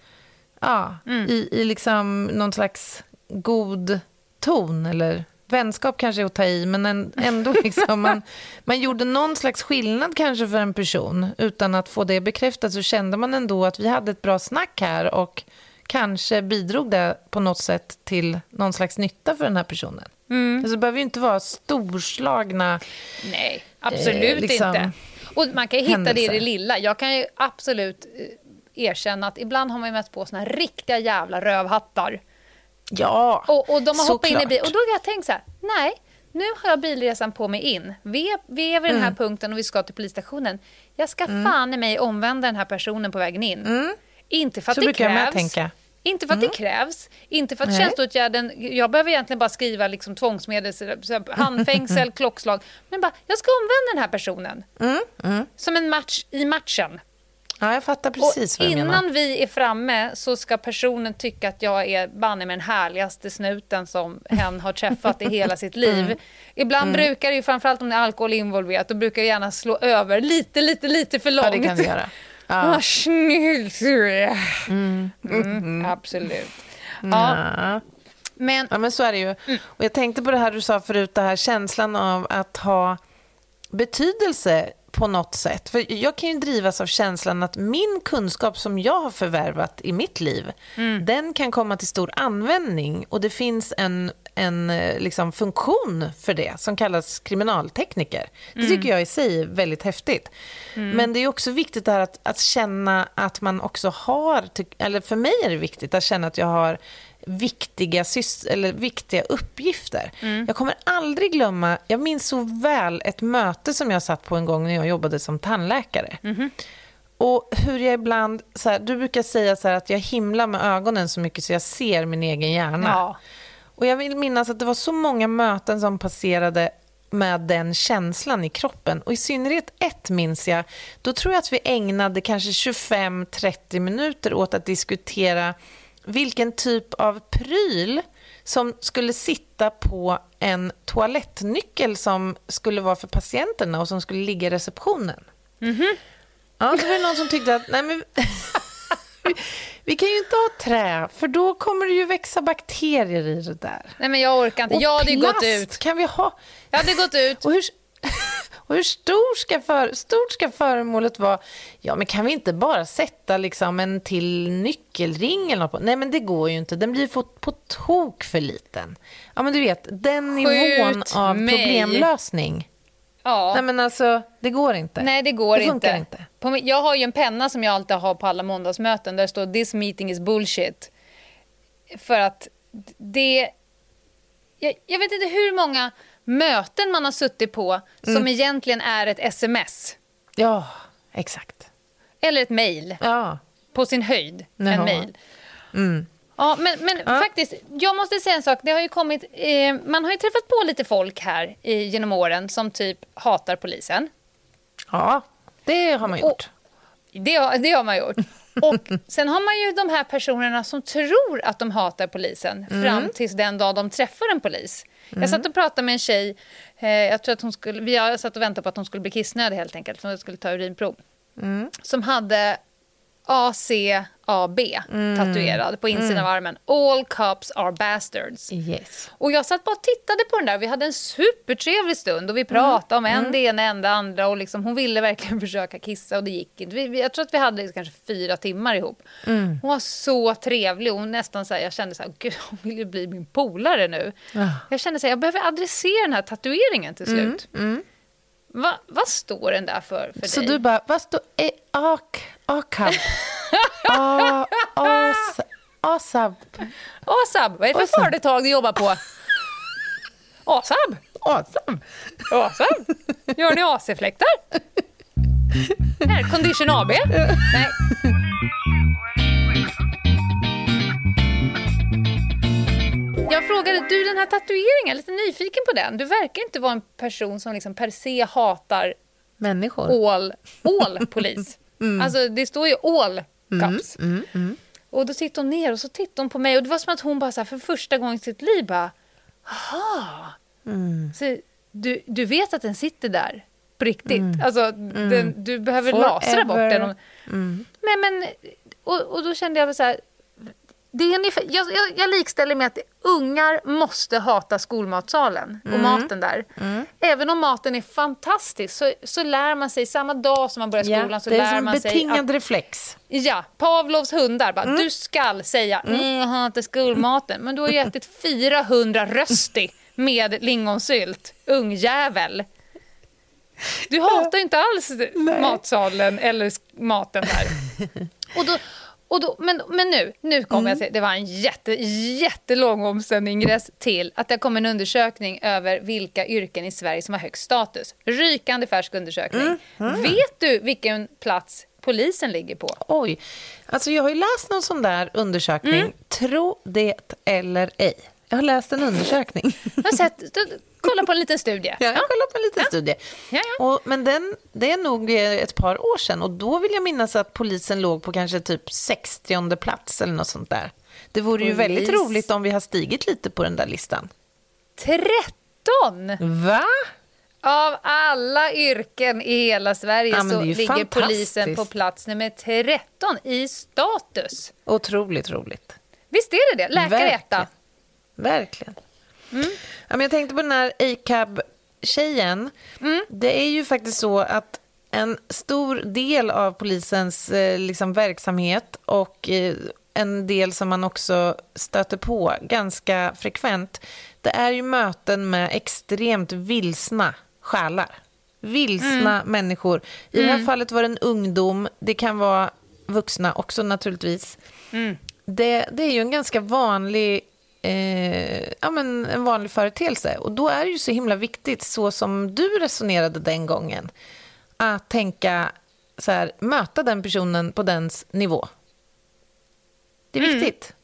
ja, mm. i, i liksom någon slags god ton eller vänskap kanske är att ta i, men ändå liksom, man, man gjorde någon slags skillnad kanske för en person. Utan att få det bekräftat så kände man ändå att vi hade ett bra snack här och kanske bidrog det på något sätt till någon slags nytta för den här personen. Mm. Alltså, det behöver ju inte vara storslagna... Nej, absolut eh, liksom, inte. Och man kan hitta händelser. det i det lilla. Jag kan ju absolut erkänna att ibland har man mött på såna här riktiga jävla rövhattar. Ja, Och, och de har hoppat in i bil. Och då har jag tänkt så här, nej, nu har jag bilresan på mig in. Vi är, vi är vid den här Mm. punkten och vi ska till polisstationen. Jag ska fan i mig omvända den här personen på vägen in. Inte för att Mm. Så det brukar jag med krävs. tänka. Inte för att det krävs, inte för att Nej. tjänsteåtgärden... Jag behöver egentligen bara skriva liksom tvångsmedel, så här, handfängsel, klockslag. Men bara, jag ska omvända den här personen. Mm, Som en match i matchen. Ja, jag fattar precis och vad du innan menar. vi är framme så ska personen tycka att jag är banne med den härligaste snuten som hen har träffat i hela sitt liv. Mm. Ibland brukar det ju, framförallt om det är alkohol involverat, då brukar det gärna slå över lite, lite, lite för långt. Ja, det kan det göra. Vad Ja. snygg du är. Mm, absolut. Ja, Ja. men ja, men så är det ju. Och jag tänkte på det här du sa förut, det här känslan av att ha betydelse på något sätt. För jag kan ju drivas av känslan att min kunskap som jag har förvärvat i mitt liv, den kan komma till stor användning och det finns en, en eh, liksom, funktion för det som kallas kriminaltekniker. Det tycker jag i sig är väldigt häftigt. Men det är också viktigt att, att känna att man också har, eller för mig är det viktigt att känna att jag har viktiga, eller viktiga uppgifter. Jag kommer aldrig glömma, jag minns så väl ett möte som jag satt på en gång när jag jobbade som tandläkare. Och hur jag ibland, så här, du brukar säga så att jag himlar med ögonen så mycket så jag ser min egen hjärna. Ja. Och jag vill minnas att det var så många möten som passerade med den känslan i kroppen. Och i synnerhet ett minns jag, då tror jag att vi ägnade kanske 25-30 minuter åt att diskutera vilken typ av pryl som skulle sitta på en toalettnyckel som skulle vara för patienterna och som skulle ligga i receptionen. Ja, så var det någon som tyckte att nej men, vi, kan ju inte ha trä, för då kommer det ju växa bakterier i det där. nej, men jag orkar inte. Och jag hade ju gått ut. kan vi ha. Jag hade gått ut. Och hur, och hur stor ska för, stort ska föremålet vara? Ja, men kan vi inte bara sätta liksom en till nyckelring eller något på? Nej, men det går ju inte. Den blir på, på tok för liten. Ja, men du vet, den Skjut nivån av mig. problemlösning. Ja. Nej, men alltså, det går inte. Nej, det går det funkar inte. På, jag har ju en penna som jag alltid har på alla måndagsmöten där det står “This meeting is bullshit”. För att det... Jag, jag vet inte hur många möten man har suttit på som Mm. egentligen är ett sms Ja, exakt. eller ett mejl, Ja. på sin höjd. Jaha. En mejl. Mm. Ja, men, men faktiskt, jag måste säga en sak. Det har ju kommit, eh, man har ju träffat på lite folk här i, genom åren som typ hatar polisen. Ja, det har man gjort. Det, har- det har man gjort. Och sen har man ju de här personerna som tror att de hatar polisen Mm. fram tills den dag de träffar en polis. Jag satt och pratade med en tjej, eh, jag tror att hon skulle, vi har satt och väntade på att hon skulle bli kissnödig helt enkelt, för hon skulle ta urinprov. Mm. Som hade ACAB Mm. tatuerad på insidan av armen. All cops are bastards. Yes. Och jag satt bara och tittade på den där. Vi hade en supertrevlig stund och vi pratade om en det ena, en det andra. Och liksom, hon ville verkligen försöka kissa och det gick inte. Vi, jag tror att vi hade kanske fyra timmar ihop. Hon var så trevlig. Hon nästan så här, jag kände så här, gud hon vill ju bli min polare nu. Ja. Jag kände så här, jag behöver adressera den här tatueringen till slut. Va, vad står den där för, för Så dig? du bara, vad står... eh, ak, akab? A- as- Asab? ASAB, vad är det för ASAB. företag du jobbar på? ASAB? Asab? ASAB? Gör ni AC-fläktar? Här, Condition AB? Nej. Jag frågade, du den här tatueringen, jag är lite nyfiken på den. Du verkar inte vara en person som liksom per se hatar Människor? all, all polis. Alltså det står ju all cops. Och då tittade hon ner och så tittade hon på mig och det var som att hon bara så här, för första gången i sitt liv bara, aha. Så, du, du vet att den sitter där på riktigt. Alltså, den, du behöver lasra bort den. Och, men, men, och, och då kände jag så här, det är ungefär, jag, jag, jag likställer med att ungar måste hata skolmatsalen och maten där. Även om maten är fantastisk så, så lär man sig samma dag som man börjar skolan Ja, så det är lär man sig betingad reflex. Ja, Pavlovs hundar. Bara, Du skall säga mm. jag hatar skolmaten. Men du har ju ätit 400 rösti med lingonsylt, ungjävel. Du hatar ju inte alls matsalen eller maten där. Och då, och då, men, men nu, nu kommer mm. jag säga, det var en jätte, jättelång omständig ingress till att det kom en undersökning över vilka yrken i Sverige som har högst status. Rykande färsk undersökning. Mm. Mm. Vet du vilken plats polisen ligger på? Oj, alltså jag har ju läst någon sån där undersökning. Mm. Tro det eller ej. Jag har läst en undersökning. Jag har sett, kolla på en liten studie. Ja, jag kollar på en liten ja. studie. Ja, ja. Och, men den, det är nog ett par år sedan och då vill jag minnas att polisen låg på kanske typ 60 plats eller något sånt där. Det vore Polis. ju väldigt roligt om vi har stigit lite på den där listan. 13! Va? Av alla yrken i hela Sverige ja, så ligger polisen på plats nummer 13 i status. Otroligt roligt. Visst är det det? Läkare etta. Verkligen. Mm. Ja, men jag tänkte på den här ACAB-tjejen. Mm. Det är ju faktiskt så att en stor del av polisens eh, liksom, verksamhet och eh, en del som man också stöter på ganska frekvent, det är ju möten med extremt vilsna själar. Vilsna mm. människor. I det här mm. fallet var det en ungdom, det kan vara vuxna också naturligtvis. Mm. Det, det är ju en ganska vanlig eh, ja, men en vanlig företeelse. Och då är det ju så himla viktigt, så som du resonerade den gången, att tänka så här, möta den personen på dens nivå. Det är mm. viktigt. Mm.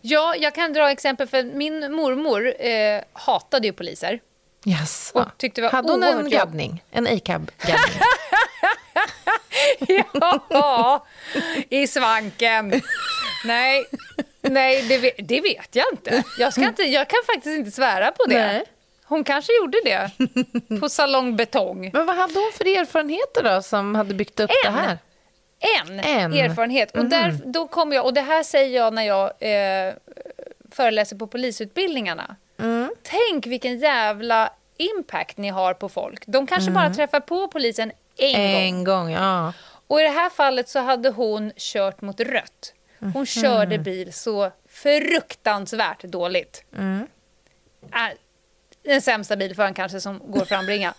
Ja, jag kan dra exempel för min mormor eh, hatade ju poliser. Yes. Och tyckte var Hade hon en gaddning? En ACAB-gaddning? ja, i svanken. Nej, Nej, det, det, vet jag inte. Jag, ska inte. jag kan faktiskt inte svära på det. Nej. Hon kanske gjorde det på Salong Betong. Men vad hade hon för erfarenheter då som hade byggt upp en. det här? En, en. erfarenhet. Och där, mhm. då kom jag, och det här säger jag när jag eh, föreläser på polisutbildningarna. Mm. Tänk vilken jävla impact ni har på folk. De kanske mm. bara träffar på polisen en, en gång. gång ja. Och i det här fallet så hade hon kört mot rött. Hon mm. körde bil så fruktansvärt dåligt. Mm. Äh, den sämsta bilföraren kanske som går att frambringa.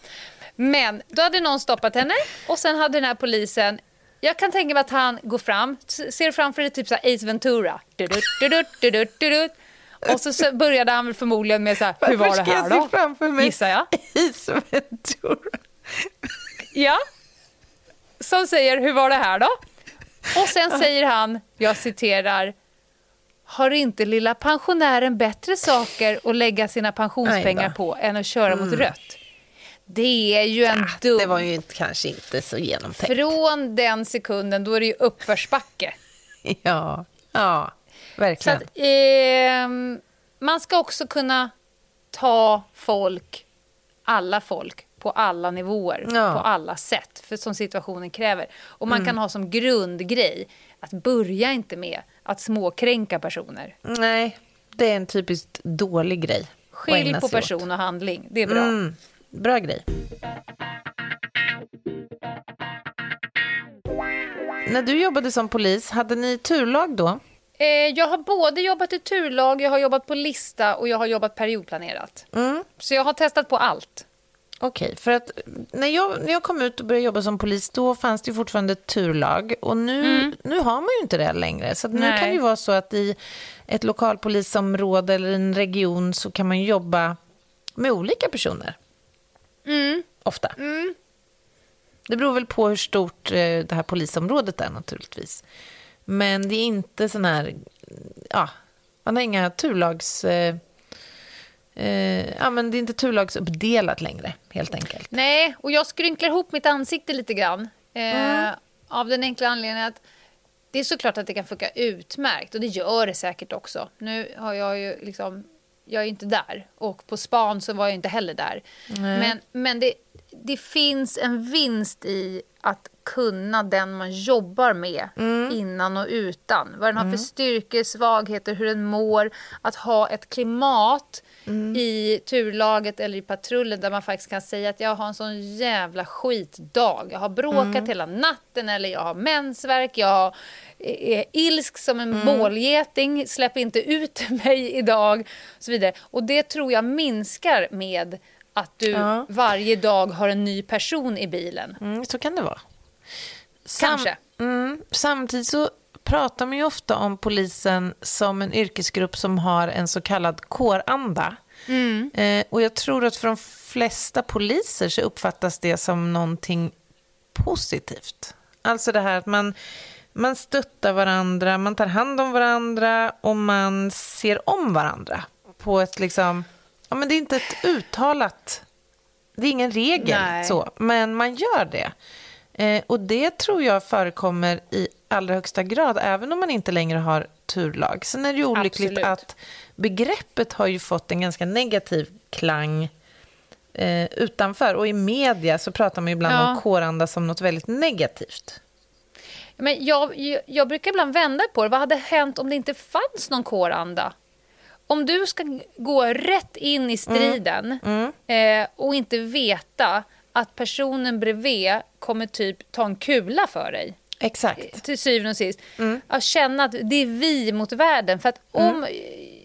Men då hade någon stoppat henne och sen hade den här polisen jag kan tänka mig att han går fram, ser framför dig typ så Ace Ventura. Och så började han förmodligen med så här, hur var det här då? Jag framför mig Gissar jag. Ace Ventura. Ja. Som säger, hur var det här då? Och sen säger han, jag citerar, har inte lilla pensionären bättre saker att lägga sina pensionspengar på än att köra mm. mot rött? Det är ju en ja, dum... Det var ju kanske inte så genomtänkt. Från den sekunden, då är det ju uppförsbacke. ja, ja, verkligen. Att, eh, man ska också kunna ta folk, alla folk, på alla nivåer, ja. på alla sätt, för som situationen kräver. Och man mm. kan ha som grundgrej att börja inte med att småkränka personer. Nej, det är en typiskt dålig grej. Skilj på person åt. och handling, det är bra. Mm. Bra grej. När du jobbade som polis, hade ni turlag då? Eh, jag har både jobbat i turlag, jag har jobbat på lista och jag har jobbat periodplanerat. Mm. Så jag har testat på allt. Okej, okay, för att när jag, när jag kom ut och började jobba som polis, då fanns det fortfarande turlag. Och nu, mm. nu har man ju inte det längre. Så nu kan det ju vara så att i ett lokalpolisområde eller en region så kan man jobba med olika personer. Mm. Ofta. Mm. Det beror väl på hur stort eh, det här polisområdet är naturligtvis. Men det är inte sån här, ja, man har inga turlags... Eh, eh, ja, men det är inte turlagsuppdelat längre, helt enkelt. Nej, och jag skrynklar ihop mitt ansikte lite grann. Eh, mm. Av den enkla anledningen att det är såklart att det kan funka utmärkt och det gör det säkert också. Nu har jag ju liksom, jag är inte där och på span så var jag inte heller där. Mm. Men, men det, det finns en vinst i att kunna den man jobbar med mm. innan och utan. Vad den har för mm. styrkor, svagheter, hur den mår. Att ha ett klimat mm. i turlaget eller i patrullen där man faktiskt kan säga att jag har en sån jävla skitdag. Jag har bråkat mm. hela natten eller jag har mensvärk, jag är ilsk som en mm. bålgeting, släpp inte ut mig idag. Och så vidare. Och det tror jag minskar med att du ja. varje dag har en ny person i bilen. Mm, så kan det vara. Sam Kanske. Mm, samtidigt så pratar man ju ofta om polisen som en yrkesgrupp som har en så kallad kåranda. Mm. Eh, och jag tror att för de flesta poliser så uppfattas det som någonting positivt. Alltså det här att man, man stöttar varandra, man tar hand om varandra och man ser om varandra på ett liksom... Ja, men det är inte ett uttalat... Det är ingen regel, Nej. så, men man gör det. Eh, och det tror jag förekommer i allra högsta grad, även om man inte längre har turlag. Sen är det ju olyckligt Absolut. att begreppet har ju fått en ganska negativ klang eh, utanför. Och i media så pratar man ibland ja. om kåranda som något väldigt negativt. Men jag, jag, jag, brukar ibland vända på det. Vad hade hänt om det inte fanns någon kåranda? Om du ska gå rätt in i striden mm. Mm. Eh, och inte veta att personen bredvid kommer typ ta en kula för dig. Exakt. Till syvende och sist. Mm. Att känna att det är vi mot världen. För att om... Mm.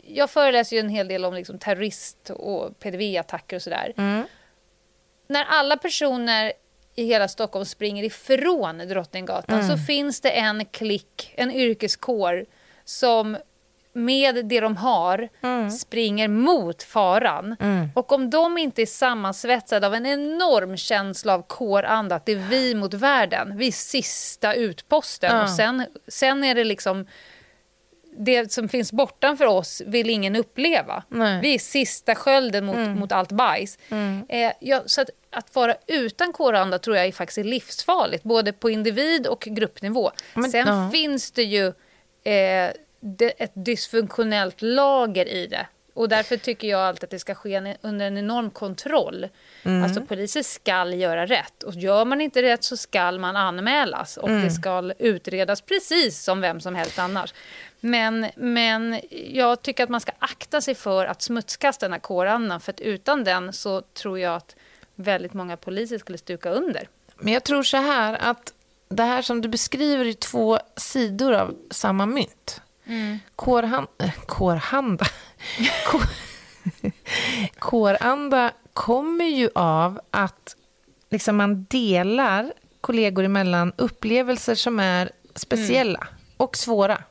Jag föreläser ju en hel del om liksom terrorist och PDV-attacker och sådär. Mm. När alla personer i hela Stockholm springer ifrån Drottninggatan så mm. finns det en klick, en yrkeskår som med det de har mm. springer mot faran. Mm. Och om de inte är sammansvetsade av en enorm känsla av kåranda, att det är vi mot världen, vi är sista utposten. Mm. Och sen, sen är det liksom det som finns bortanför oss vill ingen uppleva. Nej. Vi är sista skölden mot, mm. mot allt bajs. Mm. Eh, ja, så att, att vara utan kåranda tror jag är faktiskt är livsfarligt, både på individ och gruppnivå. Men, Sen finns det ju eh, ett dysfunktionellt lager i det. Och därför tycker jag alltid att det ska ske under en enorm kontroll. Mm. Alltså poliser skall göra rätt. Och gör man inte rätt så skall man anmälas. Och mm. det ska utredas precis som vem som helst annars. Men, men jag tycker att man ska akta sig för att smutskasta den här kårandan. För att utan den så tror jag att väldigt många poliser skulle stuka under. Men jag tror så här att det här som du beskriver är två sidor av samma mynt. Mm. Kårhan, äh, kårhanda. Kår, kåranda kommer ju av att liksom man delar kollegor emellan upplevelser som är speciella mm. och svåra.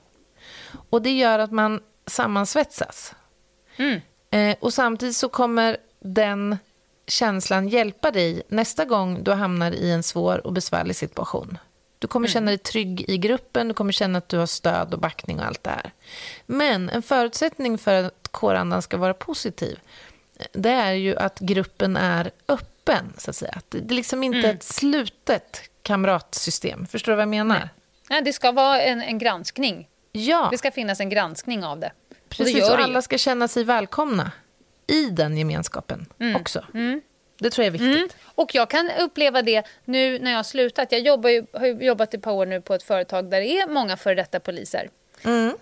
Och det gör att man sammansvetsas. Mm. Eh, och samtidigt så kommer den känslan hjälpa dig nästa gång du hamnar i en svår och besvärlig situation. Du kommer känna dig trygg i gruppen, du kommer känna att du har stöd och backning och allt det här. Men en förutsättning för att kårandan ska vara positiv, det är ju att gruppen är öppen, så att säga. Det är liksom inte mm. ett slutet kamratsystem. Förstår du vad jag menar? Nej. Nej, det ska vara en, en granskning. Ja. Det ska finnas en granskning av det. Precis, och, det och alla ska känna sig välkomna i den gemenskapen mm. också. Mm. Det tror jag är viktigt. Mm. Och jag kan uppleva det nu när jag har slutat. Jag jobbar ju, har jobbat ett par år nu på ett företag där det är många före detta poliser. Mm.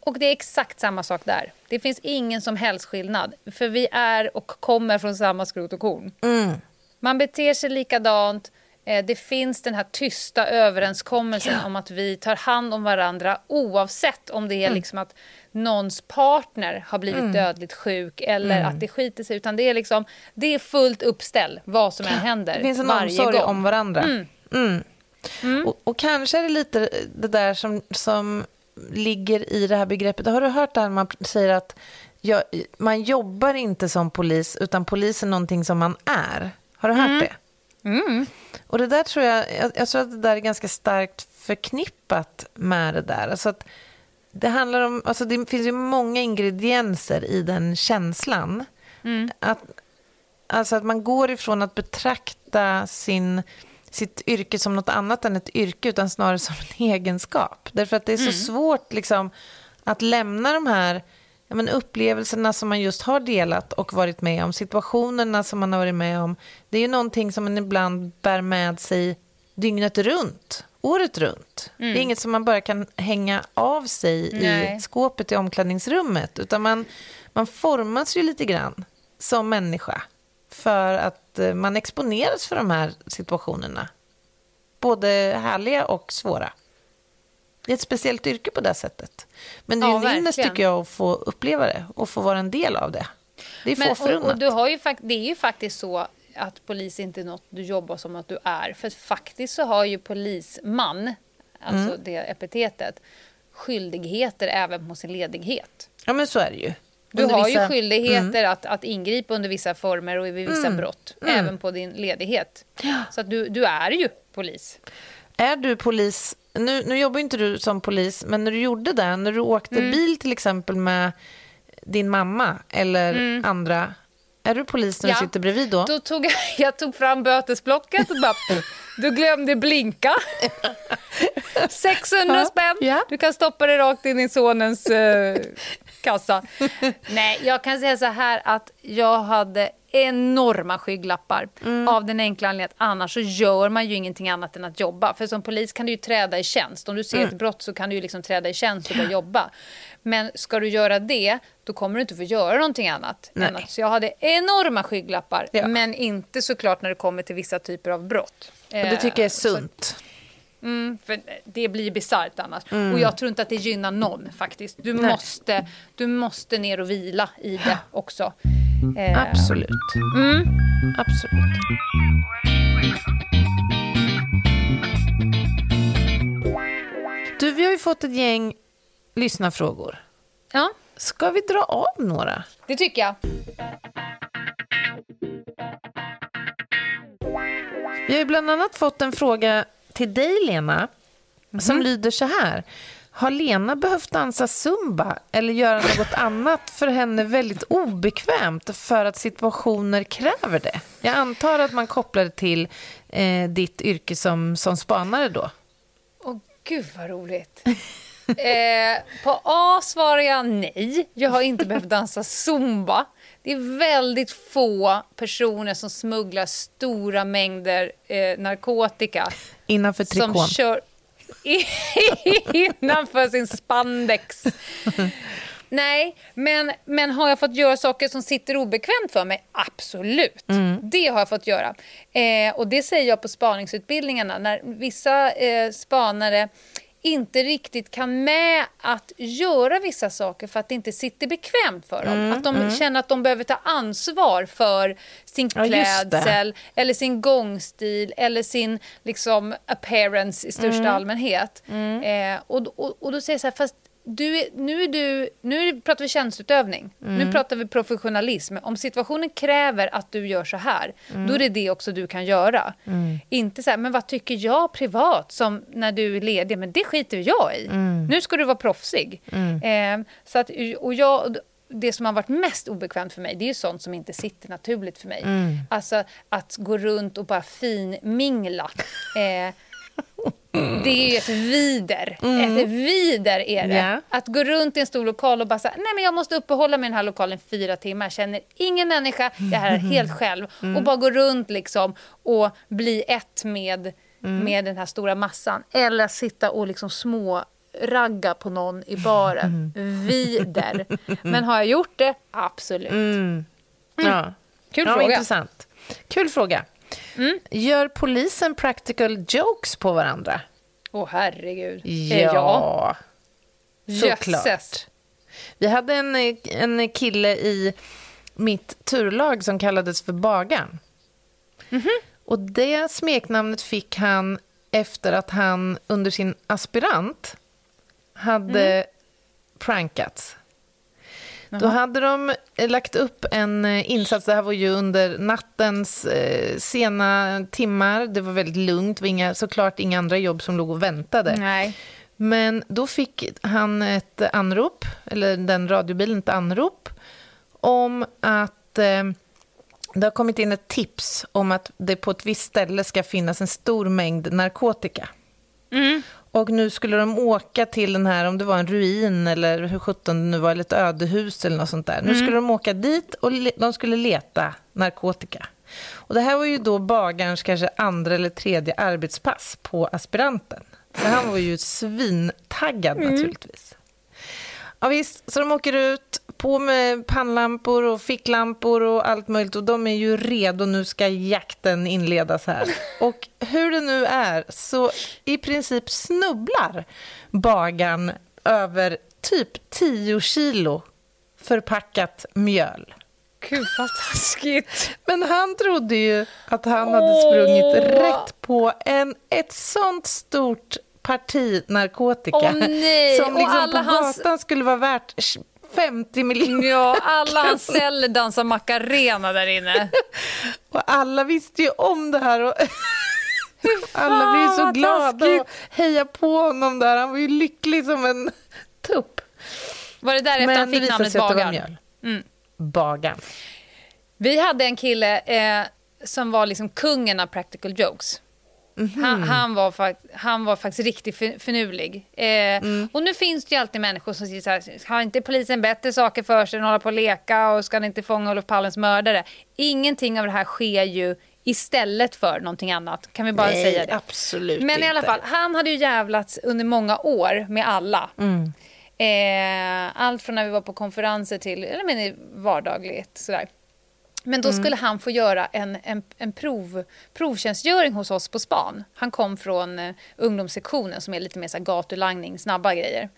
Och det är exakt samma sak där. Det finns ingen som helst skillnad. För vi är och kommer från samma skrot och korn. Mm. Man beter sig likadant. Eh, det finns den här tysta överenskommelsen ja. om att vi tar hand om varandra oavsett om det är mm. liksom att någons partner har blivit mm. dödligt sjuk eller mm. att det skiter sig. Utan det är, liksom, det är fullt uppställ vad som än händer. Det finns en omsorg gång. om varandra. Mm. Mm. mm. Och, och, kanske är det lite det där som, som ligger i det här begreppet. Har du hört det här man säger att jag, man jobbar inte som polis utan polis är någonting som man är? Har du hört det? Mm. Och det där tror jag, jag, jag, tror att det där är ganska starkt förknippat med det där. Alltså att det handlar om, alltså det finns ju många ingredienser i den känslan. Mm. Att, alltså att man går ifrån att betrakta sin, sitt yrke som något annat än ett yrke, utan snarare som en egenskap. Därför att det är så mm. svårt liksom, att lämna de här ja, men upplevelserna som man just har delat och varit med om, situationerna som man har varit med om. Det är ju någonting som man ibland bär med sig dygnet runt året runt. Mm. Det är inget som man bara kan hänga av sig Nej. i skåpet i omklädningsrummet. Utan man, man formas ju lite grann som människa för att eh, man exponeras för de här situationerna. Både härliga och svåra. Det är ett speciellt yrke på det sättet. Men det är ja, en ynnest tycker jag att få uppleva det och få vara en del av det. Det är få och, och du har ju, Det är ju faktiskt så att polis inte är något du jobbar som att du är. För faktiskt så har ju polisman, alltså mm. det epitetet, skyldigheter även på sin ledighet. Ja, men så är det ju. Du under har vissa... ju skyldigheter mm. att, att ingripa under vissa former och vid vissa mm. brott, mm. även på din ledighet. Så att du, du är ju polis. Är du polis, nu, nu jobbar inte du som polis, men när du gjorde det, när du åkte mm. bil till exempel med din mamma eller mm. andra, är du polis när ja. du sitter bredvid då? Då tog jag, jag tog fram bötesblocket och bara, du glömde blinka. 600 spänn, ja. du kan stoppa det rakt in i sonens eh, kassa. Nej, jag kan säga så här att jag hade enorma skygglappar mm. av den enkla anledningen att annars så gör man ju ingenting annat än att jobba. För som polis kan du ju träda i tjänst. Om du ser mm. ett brott så kan du ju liksom träda i tjänst och börja jobba. Men ska du göra det, då kommer du inte få göra någonting annat. Att, så jag hade enorma skygglappar, ja. men inte såklart när det kommer till vissa typer av brott. Och det tycker jag är sunt. Så, Mm, för det blir bisarrt annars. Mm. Och jag tror inte att det gynnar någon faktiskt. Du måste, du måste ner och vila i det också. Eh. Absolut. Mm. Absolut. Du, vi har ju fått ett gäng lyssnarfrågor. Ja. Ska vi dra av några? Det tycker jag. Vi har bland annat fått en fråga till dig, Lena, mm. som lyder så här. Har Lena behövt dansa zumba eller göra något annat för henne väldigt obekvämt för att situationer kräver det? Jag antar att man kopplar det till eh, ditt yrke som, som spanare då. Åh, gud vad roligt. eh, på A svarar jag nej. Jag har inte behövt dansa zumba. Det är väldigt få personer som smugglar stora mängder eh, narkotika. Innanför trikån. Som kör innanför sin spandex. Nej, men, men har jag fått göra saker som sitter obekvämt för mig? Absolut. Mm. Det har jag fått göra. Eh, och det säger jag på spaningsutbildningarna. När vissa eh, spanare inte riktigt kan med att göra vissa saker för att det inte sitter bekvämt för dem. Mm, att de mm. känner att de behöver ta ansvar för sin klädsel ja, eller sin gångstil eller sin liksom, appearance i största mm. allmänhet. Mm. Eh, och, och, och då säger jag så här, fast du, nu, är du, nu pratar vi tjänstutövning. Mm. Nu pratar vi professionalism. Om situationen kräver att du gör så här, mm. då är det det också du kan göra. Mm. Inte så här, men vad tycker jag privat som när du är ledig? Men det skiter jag i. Mm. Nu ska du vara proffsig. Eh, så att, och jag, det som har varit mest obekvämt för mig, det är ju sånt som inte sitter naturligt för mig. Mm. Alltså att gå runt och bara finmingla. Eh, det är ju ett vider. Mm. Ett vider är det. Yeah. Att gå runt i en stor lokal och bara säga, nej men jag måste uppehålla mig i den här lokalen fyra timmar, känner ingen människa, jag är här helt själv. Mm. Och bara gå runt liksom och bli ett med, mm. med den här stora massan. Eller sitta och liksom små ragga på någon i baren. Mm. Vider. Men har jag gjort det? Absolut. Mm. Ja. Kul ja, fråga. Intressant. Kul fråga. Mm. Gör polisen practical jokes på varandra? Åh, oh, herregud. Ja, såklart. Vi hade en, en kille i mitt turlag som kallades för Bagan. Mm -hmm. Och det smeknamnet fick han efter att han under sin aspirant hade mm. prankats. Då hade de eh, lagt upp en eh, insats, det här var ju under nattens eh, sena timmar, det var väldigt lugnt, det var inga, såklart inga andra jobb som låg och väntade. Nej. Men då fick han ett anrop, eller den radiobilen ett anrop, om att eh, det har kommit in ett tips om att det på ett visst ställe ska finnas en stor mängd narkotika. Mm. Och nu skulle de åka till den här, om det var en ruin eller hur sjutton det nu var, eller ett ödehus eller något sånt där. Nu mm. skulle de åka dit och de skulle leta narkotika. Och det här var ju då bagarens kanske andra eller tredje arbetspass på aspiranten. Så han var ju svintaggad mm. naturligtvis. Ja, visst, så de åker ut, på med pannlampor och ficklampor och allt möjligt och de är ju redo, nu ska jakten inledas här. Och hur det nu är, så i princip snubblar bagaren över typ 10 kilo förpackat mjöl. Gud vad taskigt. Men han trodde ju att han hade sprungit rätt på en, ett sånt stort parti narkotika. Nej. Som liksom på hans- gatan skulle vara värt 50 miljoner. Ja, alla hans celler dansar Macarena där inne. Och alla visste ju om det här. Och alla blev så glada och hejade på honom där. Han var ju lycklig som en tupp. Var det därefter Men han fick namnet Bagaren? mjöl. Bagaren. Vi hade en kille eh, som var liksom kungen av practical jokes. Mhm. Han, han, var han var faktiskt riktigt fin- finurlig. Eh, Mm. Och nu finns det ju alltid människor som säger så här, har inte polisen bättre saker för sig än att hålla på och leka och ska ni inte fånga Olof Palmes mördare? Ingenting av det här sker ju istället för någonting annat. Kan vi bara Nej, säga det? absolut Men i alla inte. fall, han hade ju jävlats under många år med alla. Mm. Eh, allt från när vi var på konferenser till eller men, vardagligt. Sådär. Men då skulle han få göra en, en, en prov, provtjänstgöring hos oss på span. Han kom från eh, ungdomssektionen som är lite mer så här, gatulangning, snabba grejer.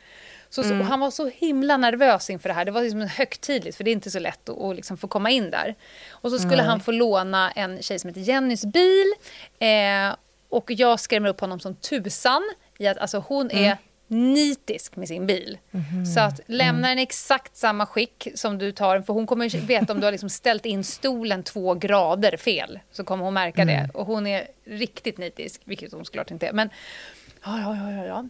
Så, så, och han var så himla nervös inför det här. Det var liksom högtidligt, för det är inte så lätt att, att liksom få komma in där. Och så skulle han få låna en tjej som heter Jennys bil. Eh, och jag skrämmer upp honom som tusan i att alltså, hon är nitisk med sin bil. Så att lämna den i exakt samma skick som du tar den, för hon kommer veta om du har liksom ställt in stolen två grader fel, så kommer hon märka det. Och hon är riktigt nitisk, vilket hon såklart inte är. Men ja, ja, ja, ja.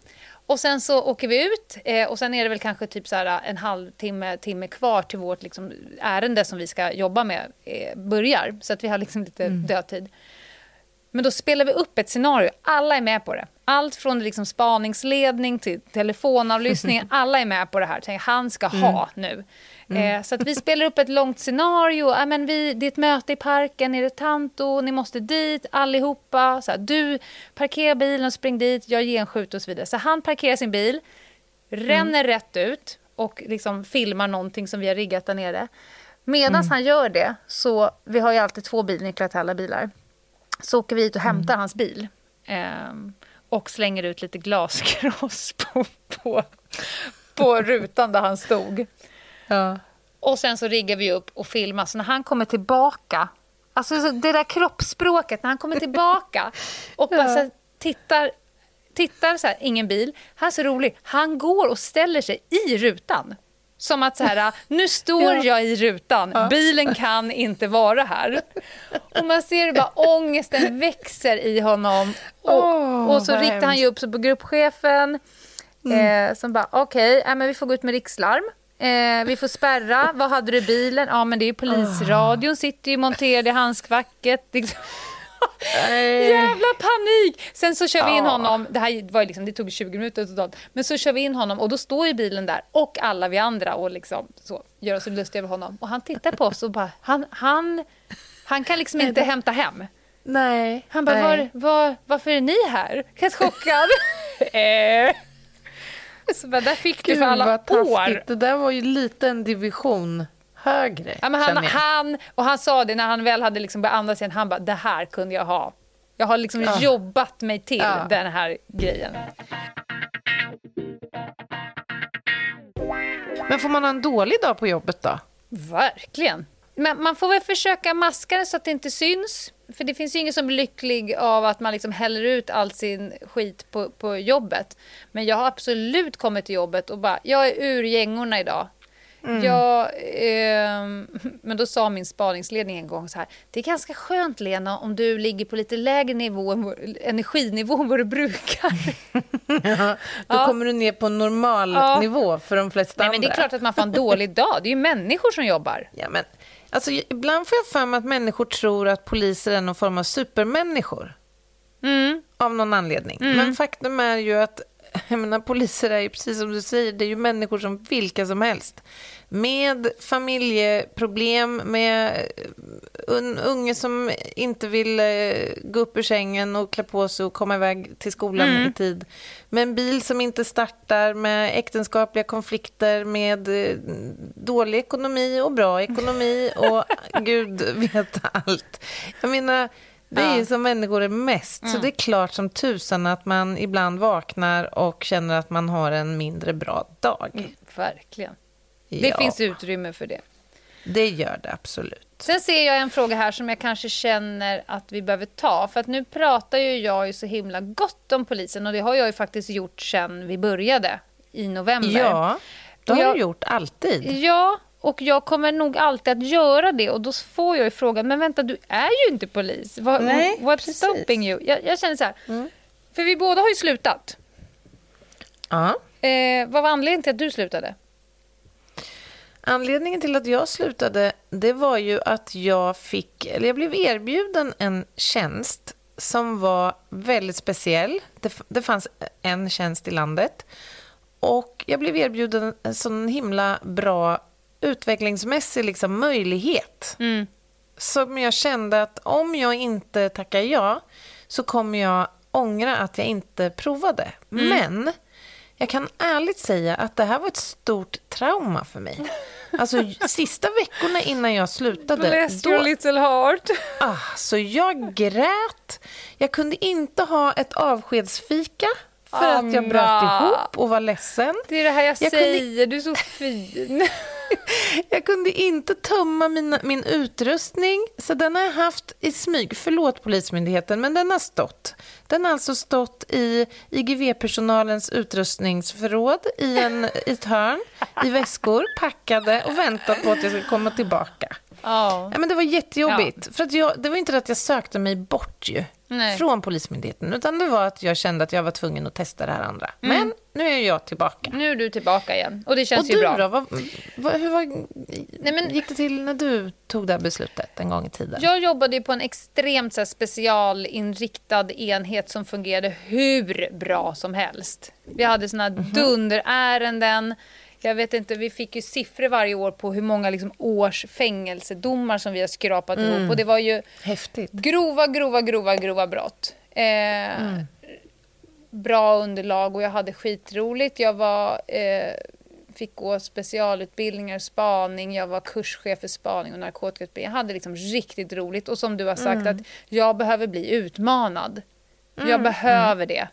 Och sen så åker vi ut eh, och sen är det väl kanske typ så här en halvtimme timme kvar till vårt liksom, ärende som vi ska jobba med eh, börjar. Så att vi har liksom lite dödtid. Men då spelar vi upp ett scenario. Alla är med på det. Allt från liksom spaningsledning till telefonavlyssning. Alla är med på det här. Tänk, Han ska ha nu. Eh, så att vi spelar upp ett långt scenario. Ja, men vi, det är ett möte i parken nere i Tanto. Ni måste dit allihopa. Så här, du parkerar bilen och spring dit. Jag genskjuter och så vidare. Så han parkerar sin bil, ränner rätt ut och liksom filmar någonting som vi har riggat där nere. Medan han gör det, så vi har ju alltid två bilnycklar till alla bilar så åker vi hit och hämtar hans bil. Ehm, och slänger ut lite glaskross på, på, på rutan där han stod. Ja. Och sen så riggar vi upp och filmar. Så när han kommer tillbaka, alltså så det där kroppsspråket, när han kommer tillbaka och bara Ja. tittar, tittar så här, ingen bil. Han är så rolig, han går och ställer sig i rutan. Som att så här, nu står Ja. jag i rutan, bilen kan inte vara här. Och man ser bara ångesten växer i honom. Och, och så riktar han ju upp sig på gruppchefen. Eh, som bara, okej, okay, men vi får gå ut med rikslarm. Eh, vi får spärra. Vad hade du i bilen? Ja, men det är ju polisradion sitter ju monterad i handskfacket. Jävla panik! Sen så kör vi in honom, det här var liksom, det tog 20 minuter totalt, men så kör vi in honom och då står ju bilen där och alla vi andra och liksom så gör oss lustiga över honom. Och han tittar på oss och bara, han, han, han kan liksom inte hämta hem. Nej. Han bara, nej. var, var, varför är ni här? Helt chockad. eh. Så bara, där fick du för alla år. Det där var ju lite en division högre, Ja, men han, han, och han sa det när han väl hade liksom börjat andas igen, han bara, det här kunde jag ha. Jag har liksom Ja. jobbat mig till Ja. den här grejen. Men får man ha en dålig dag på jobbet då? Verkligen. Men man får väl försöka maska det så att det inte syns. För det finns ju ingen som blir lycklig av att man liksom häller ut all sin skit på, på jobbet. Men jag har absolut kommit till jobbet och bara, jag är ur gängorna idag. Jag, ehm, men då sa min spaningsledning en gång så här, det är ganska skönt Lena om du ligger på lite lägre nivå, energinivå än vad du brukar. Då Ja. kommer du ner på normal Ja. nivå för de flesta Nej, andra. men det är klart att man får en dålig dag, det är ju människor som jobbar. Ja, men, alltså, ibland får jag för mig att människor tror att poliser är någon form av supermänniskor. Mm. Av någon anledning. Men faktum är ju att jag menar, poliser är ju precis som du säger, det är ju människor som vilka som helst. Med familjeproblem, med en unge som inte vill eh, gå upp ur sängen och klä på sig och komma iväg till skolan i tid. Med en bil som inte startar, med äktenskapliga konflikter, med eh, dålig ekonomi och bra ekonomi och gud vet allt. Jag menar, det är ju Ja. som människor är mest. Så det är klart som tusan att man ibland vaknar och känner att man har en mindre bra dag. Verkligen. Det Ja. finns utrymme för det. Det gör det absolut. Sen ser jag en fråga här som jag kanske känner att vi behöver ta. För att nu pratar ju jag ju så himla gott om polisen och det har jag ju faktiskt gjort sen vi började i november. Ja, det har jag, du gjort alltid. Ja, och jag kommer nog alltid att göra det. Och då får jag ju frågan, men vänta, du är ju inte polis. What, Nej, what's precis. stopping you? Jag, jag känner så här, mm. för vi båda har ju slutat. Ja. Eh, vad var anledningen till att du slutade? Anledningen till att jag slutade, det var ju att jag fick, eller jag blev erbjuden en tjänst som var väldigt speciell. Det, det fanns en tjänst i landet. Och jag blev erbjuden en sån himla bra utvecklingsmässig liksom, möjlighet. Mm. Som jag kände att om jag inte tackar ja så kommer jag ångra att jag inte provade. Mm. Men jag kan ärligt säga att det här var ett stort trauma för mig. Alltså sista veckorna innan jag slutade. Bless your little heart. Ah, så jag grät. Jag kunde inte ha ett avskedsfika för att jag bröt ihop och var ledsen. Det är det här jag, Jag kunde- säger, du är så fin. Jag kunde inte tömma mina, min utrustning, så den har jag haft i smyg. Förlåt Polismyndigheten, men den har stått. Den har alltså stått i IGV-personalens utrustningsförråd i, en, i ett hörn, i väskor, packade och väntat på att jag ska komma tillbaka. Ja. Ja, men det var jättejobbigt. För att jag, det var inte att jag sökte mig bort ju, Nej. från Polismyndigheten, utan det var att jag kände att jag var tvungen att testa det här andra. Mm. Men nu är jag tillbaka. Nu är du tillbaka igen och det Och känns ju du bra. då? Vad, vad, hur var, Nej, men- gick det till när du tog det här beslutet en gång i tiden? Jag jobbade ju på en extremt så här, specialinriktad enhet som fungerade hur bra som helst. Vi hade såna Mhm. dunderärenden. Jag vet inte, vi fick ju siffror varje år på hur många liksom, års fängelsedomar som vi har skrapat Mm. ihop. Och det var ju Häftigt. grova, grova, grova, grova brott. Eh, Mm. Bra underlag och jag hade skitroligt. Jag var, eh, fick gå specialutbildningar, spaning, jag var kurschef för spaning och narkotikautbildning. Jag hade liksom riktigt roligt och som du har sagt att jag behöver bli utmanad. Jag behöver det.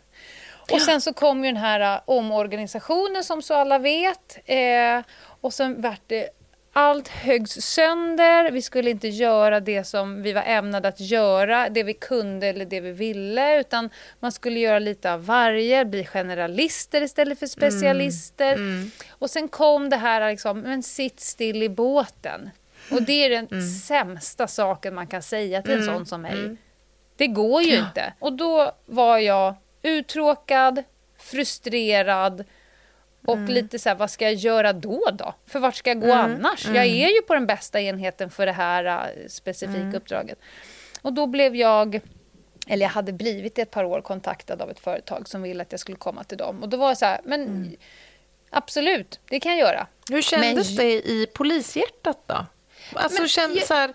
Och sen så kom ju den här uh, omorganisationen som så alla vet. Eh, och sen vart det allt höggs sönder. Vi skulle inte göra det som vi var ämnade att göra, det vi kunde eller det vi ville, utan man skulle göra lite av varje, bli generalister istället för specialister. Och sen kom det här liksom, men sitt still i båten. Och det är den sämsta saken man kan säga till en sån som mig. Det går ju inte. Och då var jag uttråkad, frustrerad och lite så här, vad ska jag göra då då? För vart ska jag gå annars? Jag är ju på den bästa enheten för det här äh, specifika uppdraget. Och då blev jag, eller jag hade blivit i ett par år kontaktad av ett företag som ville att jag skulle komma till dem. Och då var jag så här, men absolut, det kan jag göra. Hur kändes Men- det i polishjärtat då? Alltså, Men kände, jag- så här,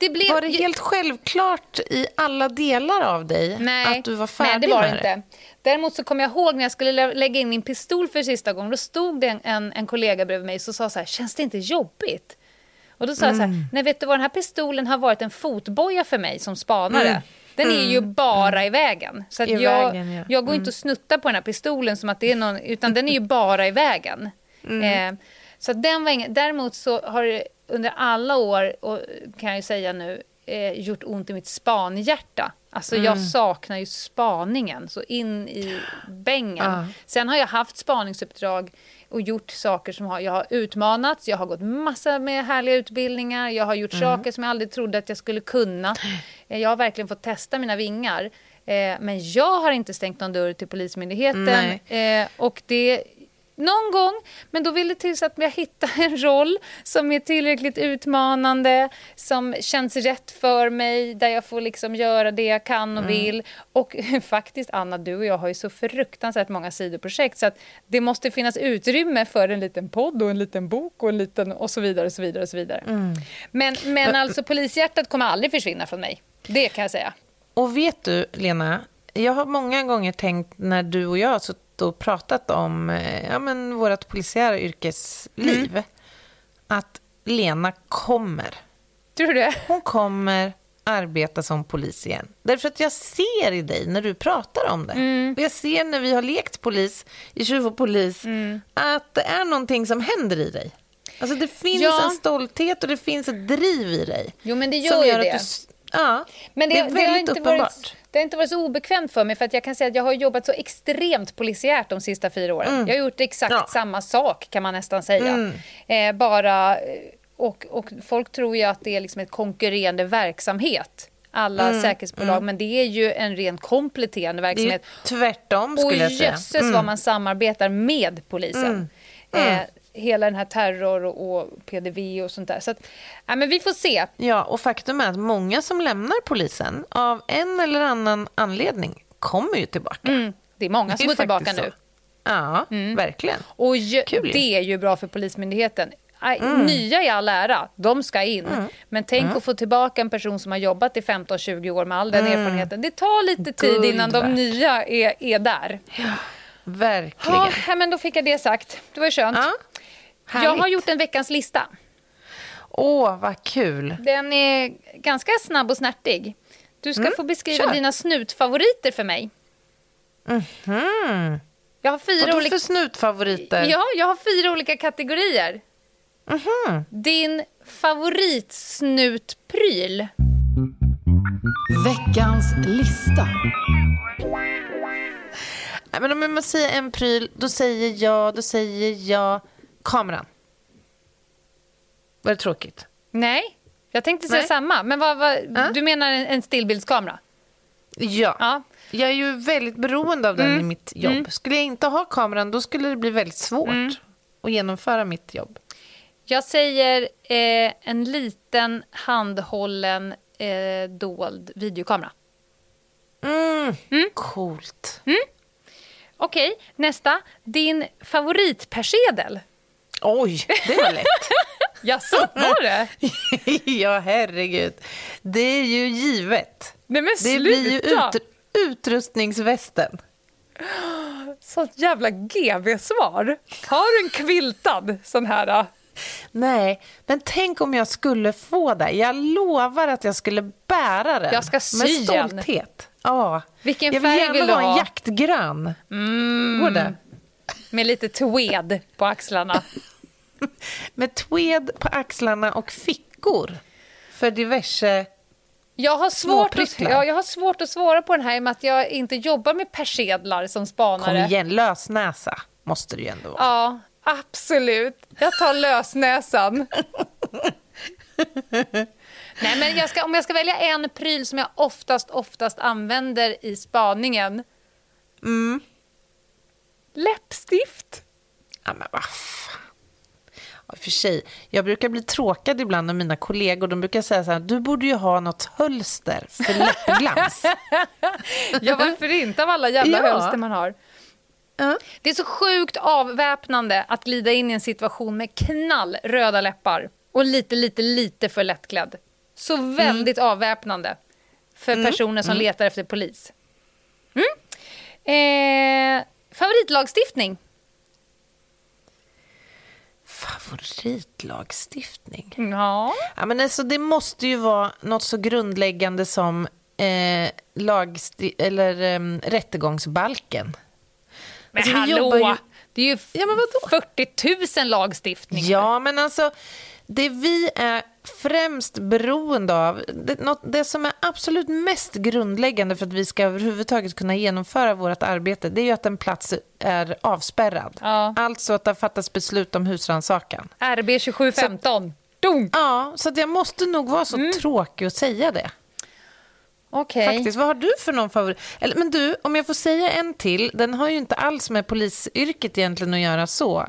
Det blev, var det helt självklart i alla delar av dig Nej, att du var färdig nej, det var det inte. Däremot så kommer jag ihåg när jag skulle lä- lägga in min pistol för sista gången. Då stod det en, en, en kollega bredvid mig som sa så här, känns det inte jobbigt? Och då sa jag så Mm. här, nej vet du vad, den här pistolen har varit en fotboja för mig som spanare. Mm. Den är ju bara i vägen. Så I jag, vägen, ja. Mm. jag går inte och snuttar på den här pistolen som att det är någon, utan den är ju bara i vägen. Mm. Eh, så den var ingen, däremot så har det under alla år, och kan jag ju säga nu, eh, gjort ont i mitt spanhjärta. Alltså jag Mm. saknar ju spaningen, så in i bängen. Ja. Sen har jag haft spaningsuppdrag och gjort saker som har, jag har utmanats, jag har gått massa med härliga utbildningar, jag har gjort Mm. saker som jag aldrig trodde att jag skulle kunna. Eh, Jag har verkligen fått testa mina vingar. Eh, Men jag har inte stängt någon dörr till Polismyndigheten. Eh, Och det någon gång, men då vill det till så att jag hittar en roll som är tillräckligt utmanande, som känns rätt för mig, där jag får liksom göra det jag kan och vill. Och faktiskt, Anna, du och jag har ju så fruktansvärt många sidoprojekt så att det måste finnas utrymme för en liten podd och en liten bok och en liten och så vidare och så vidare och så vidare. Men, men alltså polishjärtat kommer aldrig försvinna från mig. Det kan jag säga. Och vet du, Lena, jag har många gånger tänkt när du och jag har suttit och pratat om eh, ja, men vårt polisiära yrkesliv, Mm. att Lena kommer. Tror du det? Hon kommer arbeta som polis igen. Därför att jag ser i dig när du pratar om det. Mm. Och jag ser när vi har lekt polis i Tjuv och polis att det är någonting som händer i dig. Alltså det finns Ja. en stolthet och det finns ett driv i dig. Jo, men det som gör ju att det. du ja, Men det, det är det, har väldigt inte uppenbart. varit, det har inte varit så obekvämt för mig för att jag kan säga att jag har jobbat så extremt polisiärt de sista fyra åren. Jag har gjort exakt Mm. Ja. samma sak kan man nästan säga. Eh, bara, eh, och, och folk tror ju att det är liksom ett konkurrerande verksamhet. Alla Mm. säkerhetsbolag, men det är ju en ren kompletterande Det är verksamhet. tvärtom Och skulle jag säga. jösses vad man samarbetar med polisen. Eh, hela den här terror och, PDV och sånt där. Så att, ja, men vi får se. Ja, och faktum är att många som lämnar polisen av en eller annan anledning kommer ju tillbaka. Mm, det är många som Det går är tillbaka faktiskt nu. så. Ja, verkligen. Och ju, Kul det är ju bra för Polismyndigheten. Mm. Nya i all ära, de ska in. Men tänk att få tillbaka en person som har jobbat i 15-20 år med all den erfarenheten. Det tar lite tid Mm. Guld innan de värt. nya är, är där. Verkligen. Ja, ja, men då fick jag det sagt. Det var ju skönt. Ja, jag har härligt. gjort en veckans lista. Åh, vad kul. Den är ganska snabb och snärtig. Du ska få beskriva Mm, kör. dina snutfavoriter för mig. Mhm. Jag har fyra olika... för snutfavoriter? Ja, jag har fyra olika kategorier. Mhm. Din favoritsnutpryl? Veckans lista. Nej, men om jag måste säga en pryl, då säger jag, då säger jag kameran. Var det tråkigt? Nej, jag tänkte säga Nej. samma. Men vad, vad, Ja. du menar en, en stillbildskamera? Ja. Ja. Mm. Jag är ju väldigt beroende av den i mitt jobb. Skulle jag inte ha kameran, då skulle det bli väldigt svårt Mm. att genomföra mitt jobb. Jag säger eh, en liten handhållen eh, dold videokamera. Mm. Coolt. Okej, nästa. Din favoritpersedel? Oj, det var lätt. Jaså, var det? ja, herregud. Det är ju givet. Nej men Det blir ju sluta! ut, utrustningsvästen. Sånt jävla GB-svar. Har du en kviltad sån här? äh? Nej, men tänk om jag skulle få det. Jag lovar att jag skulle bära den. Jag ska Med sy en. stolthet. Ja. Vilken jag vill färg vill du ha en jaktgrön. Går det? Med lite tweed på axlarna. Med tweed på axlarna och fickor för diverse... Jag har, svårt att, ja, jag har svårt att svara på den här i och med att jag inte jobbar med persedlar som Kom spanare. igen, lösnäsa måste det ju ändå vara. Ja, absolut. Jag tar lösnäsan. Nej, men jag ska, om jag ska välja en pryl som jag oftast, oftast använder i spaningen. Mm. Läppstift. Ja, men vad fan. För sig, jag brukar bli tråkad ibland av mina kollegor. De brukar säga så här, du borde ju ha något hölster för läppglans. Ja, varför inte av alla jävla Ja. hölster man har. Ja. Det är så sjukt avväpnande att glida in i en situation med knallröda läppar och lite, lite, lite för lättklädd. Så väldigt avväpnande för personer som letar efter polis. Mm. Eh, favoritlagstiftning? Favoritlagstiftning? Ja. Ja, men alltså, det måste ju vara något så grundläggande som eh, lagsti- eller, eh, rättegångsbalken. Men Alltså, hallå! ju- Det är ju Ja, men vadå? 40 000 lagstiftningar. Ja, men alltså det vi är främst beroende av, det, något, det som är absolut mest grundläggande för att vi ska överhuvudtaget kunna genomföra vårt arbete, det är ju att en plats är avspärrad. Ja. Alltså att det har fattats beslut om husrannsakan. RB 2715. Dunk! Ja, så jag måste nog vara så tråkig att säga det. Okej. Faktiskt. Vad har du för någon favorit? Eller, men du, om jag får säga en till, den har ju inte alls med polisyrket egentligen att göra så.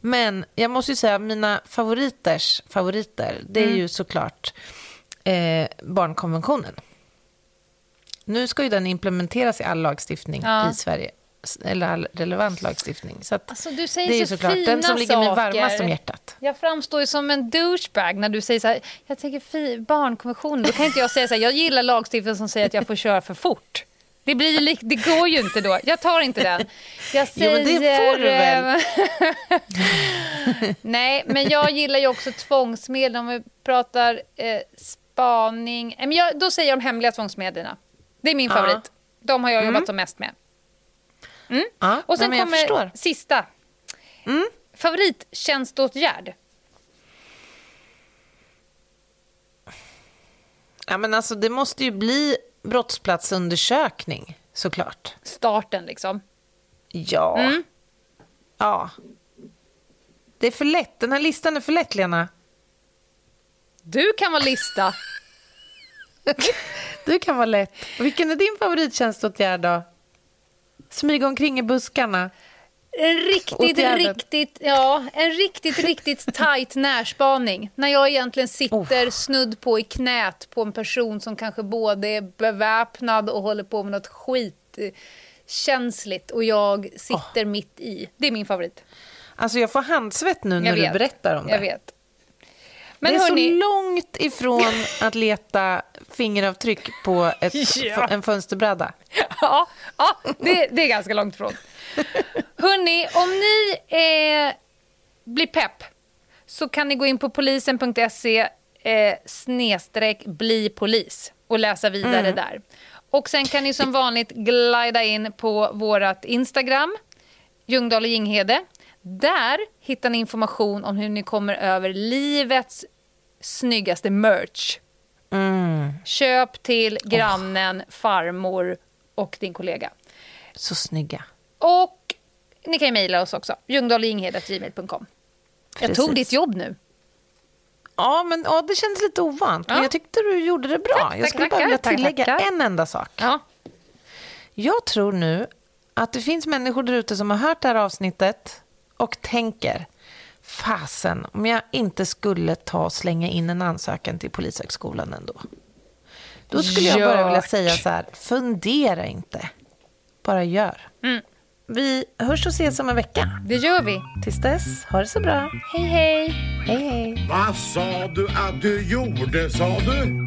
Men jag måste ju säga, mina favoriters favoriter, det är Mm. ju såklart eh, barnkonventionen. Nu ska ju den implementeras i all lagstiftning Ja. i Sverige. Eller all relevant lagstiftning. Så Alltså, du säger det är ju så såklart fina den som ligger mig saker. varmast om hjärtat. Jag framstår ju som en douchebag när du säger så här, jag tänker barnkonventionen. Då kan inte jag säga så här, jag gillar lagstiftningen som säger att jag får köra för fort. Det, blir, det går ju inte då. Jag tar inte den. Jag säger... Jo, det får du väl? Ehm, nej, men jag gillar ju också tvångsmedel. Om vi pratar eh, spaning... Men jag, då säger jag de hemliga tvångsmedlen. Det är min favorit. Uh. De har jag jobbat mm. som mest med. Mm. Uh. Och sen Nej, kommer förstår. sista. Mm. Favorittjänståtgärd. Ja, men alltså, det måste ju bli brottsplatsundersökning, såklart. Starten liksom. Ja. Mm. Ja. Det är för lätt. Den här listan är för lätt, Lena. Du kan vara lista. Du kan vara lätt. Vilken är din favorittjänståtgärd då? Smyga omkring i buskarna. En riktigt, riktigt, ja, en riktigt, riktigt tight närspaning. När jag egentligen sitter snudd på i knät på en person som kanske både är beväpnad och håller på med något skitkänsligt och jag sitter mitt i. Det är min favorit. Alltså jag får handsvett nu när du berättar om det. Jag vet. Men det är hörni, så långt ifrån att leta fingeravtryck på ett, Ja. en fönsterbräda. ja, ja det, det är ganska långt ifrån. Hörni, om ni eh, blir pepp så kan ni gå in på polisen.se eh, snedstreck bli polis och läsa vidare där. Och sen kan ni som vanligt glida in på vårt Instagram, Ljungdahl och Ginghede. Där hittar ni information om hur ni kommer över livets snyggaste merch. Köp till grannen, farmor och din kollega. Så snygga. Och ni kan ju mejla oss också. ljungdahlinghede.gmail.com. Jag tog ditt jobb nu. Ja, men ja, det kändes lite ovant. Men Ja. jag tyckte du gjorde det bra. Tack, jag tack, skulle bara tackar, vilja tack, tillägga tackar. en enda sak. Ja. Jag tror nu att det finns människor där ute som har hört det här avsnittet och tänker fasen, om jag inte skulle ta och slänga in en ansökan till Polishögskolan ändå. Då skulle jag bara vilja säga så här, fundera inte. Bara gör. Mm. Vi hörs och ses om en vecka. Det gör vi. Tills dess, ha det så bra. Hej, hej. Hej, hej. Vad sa du att du gjorde, sa du?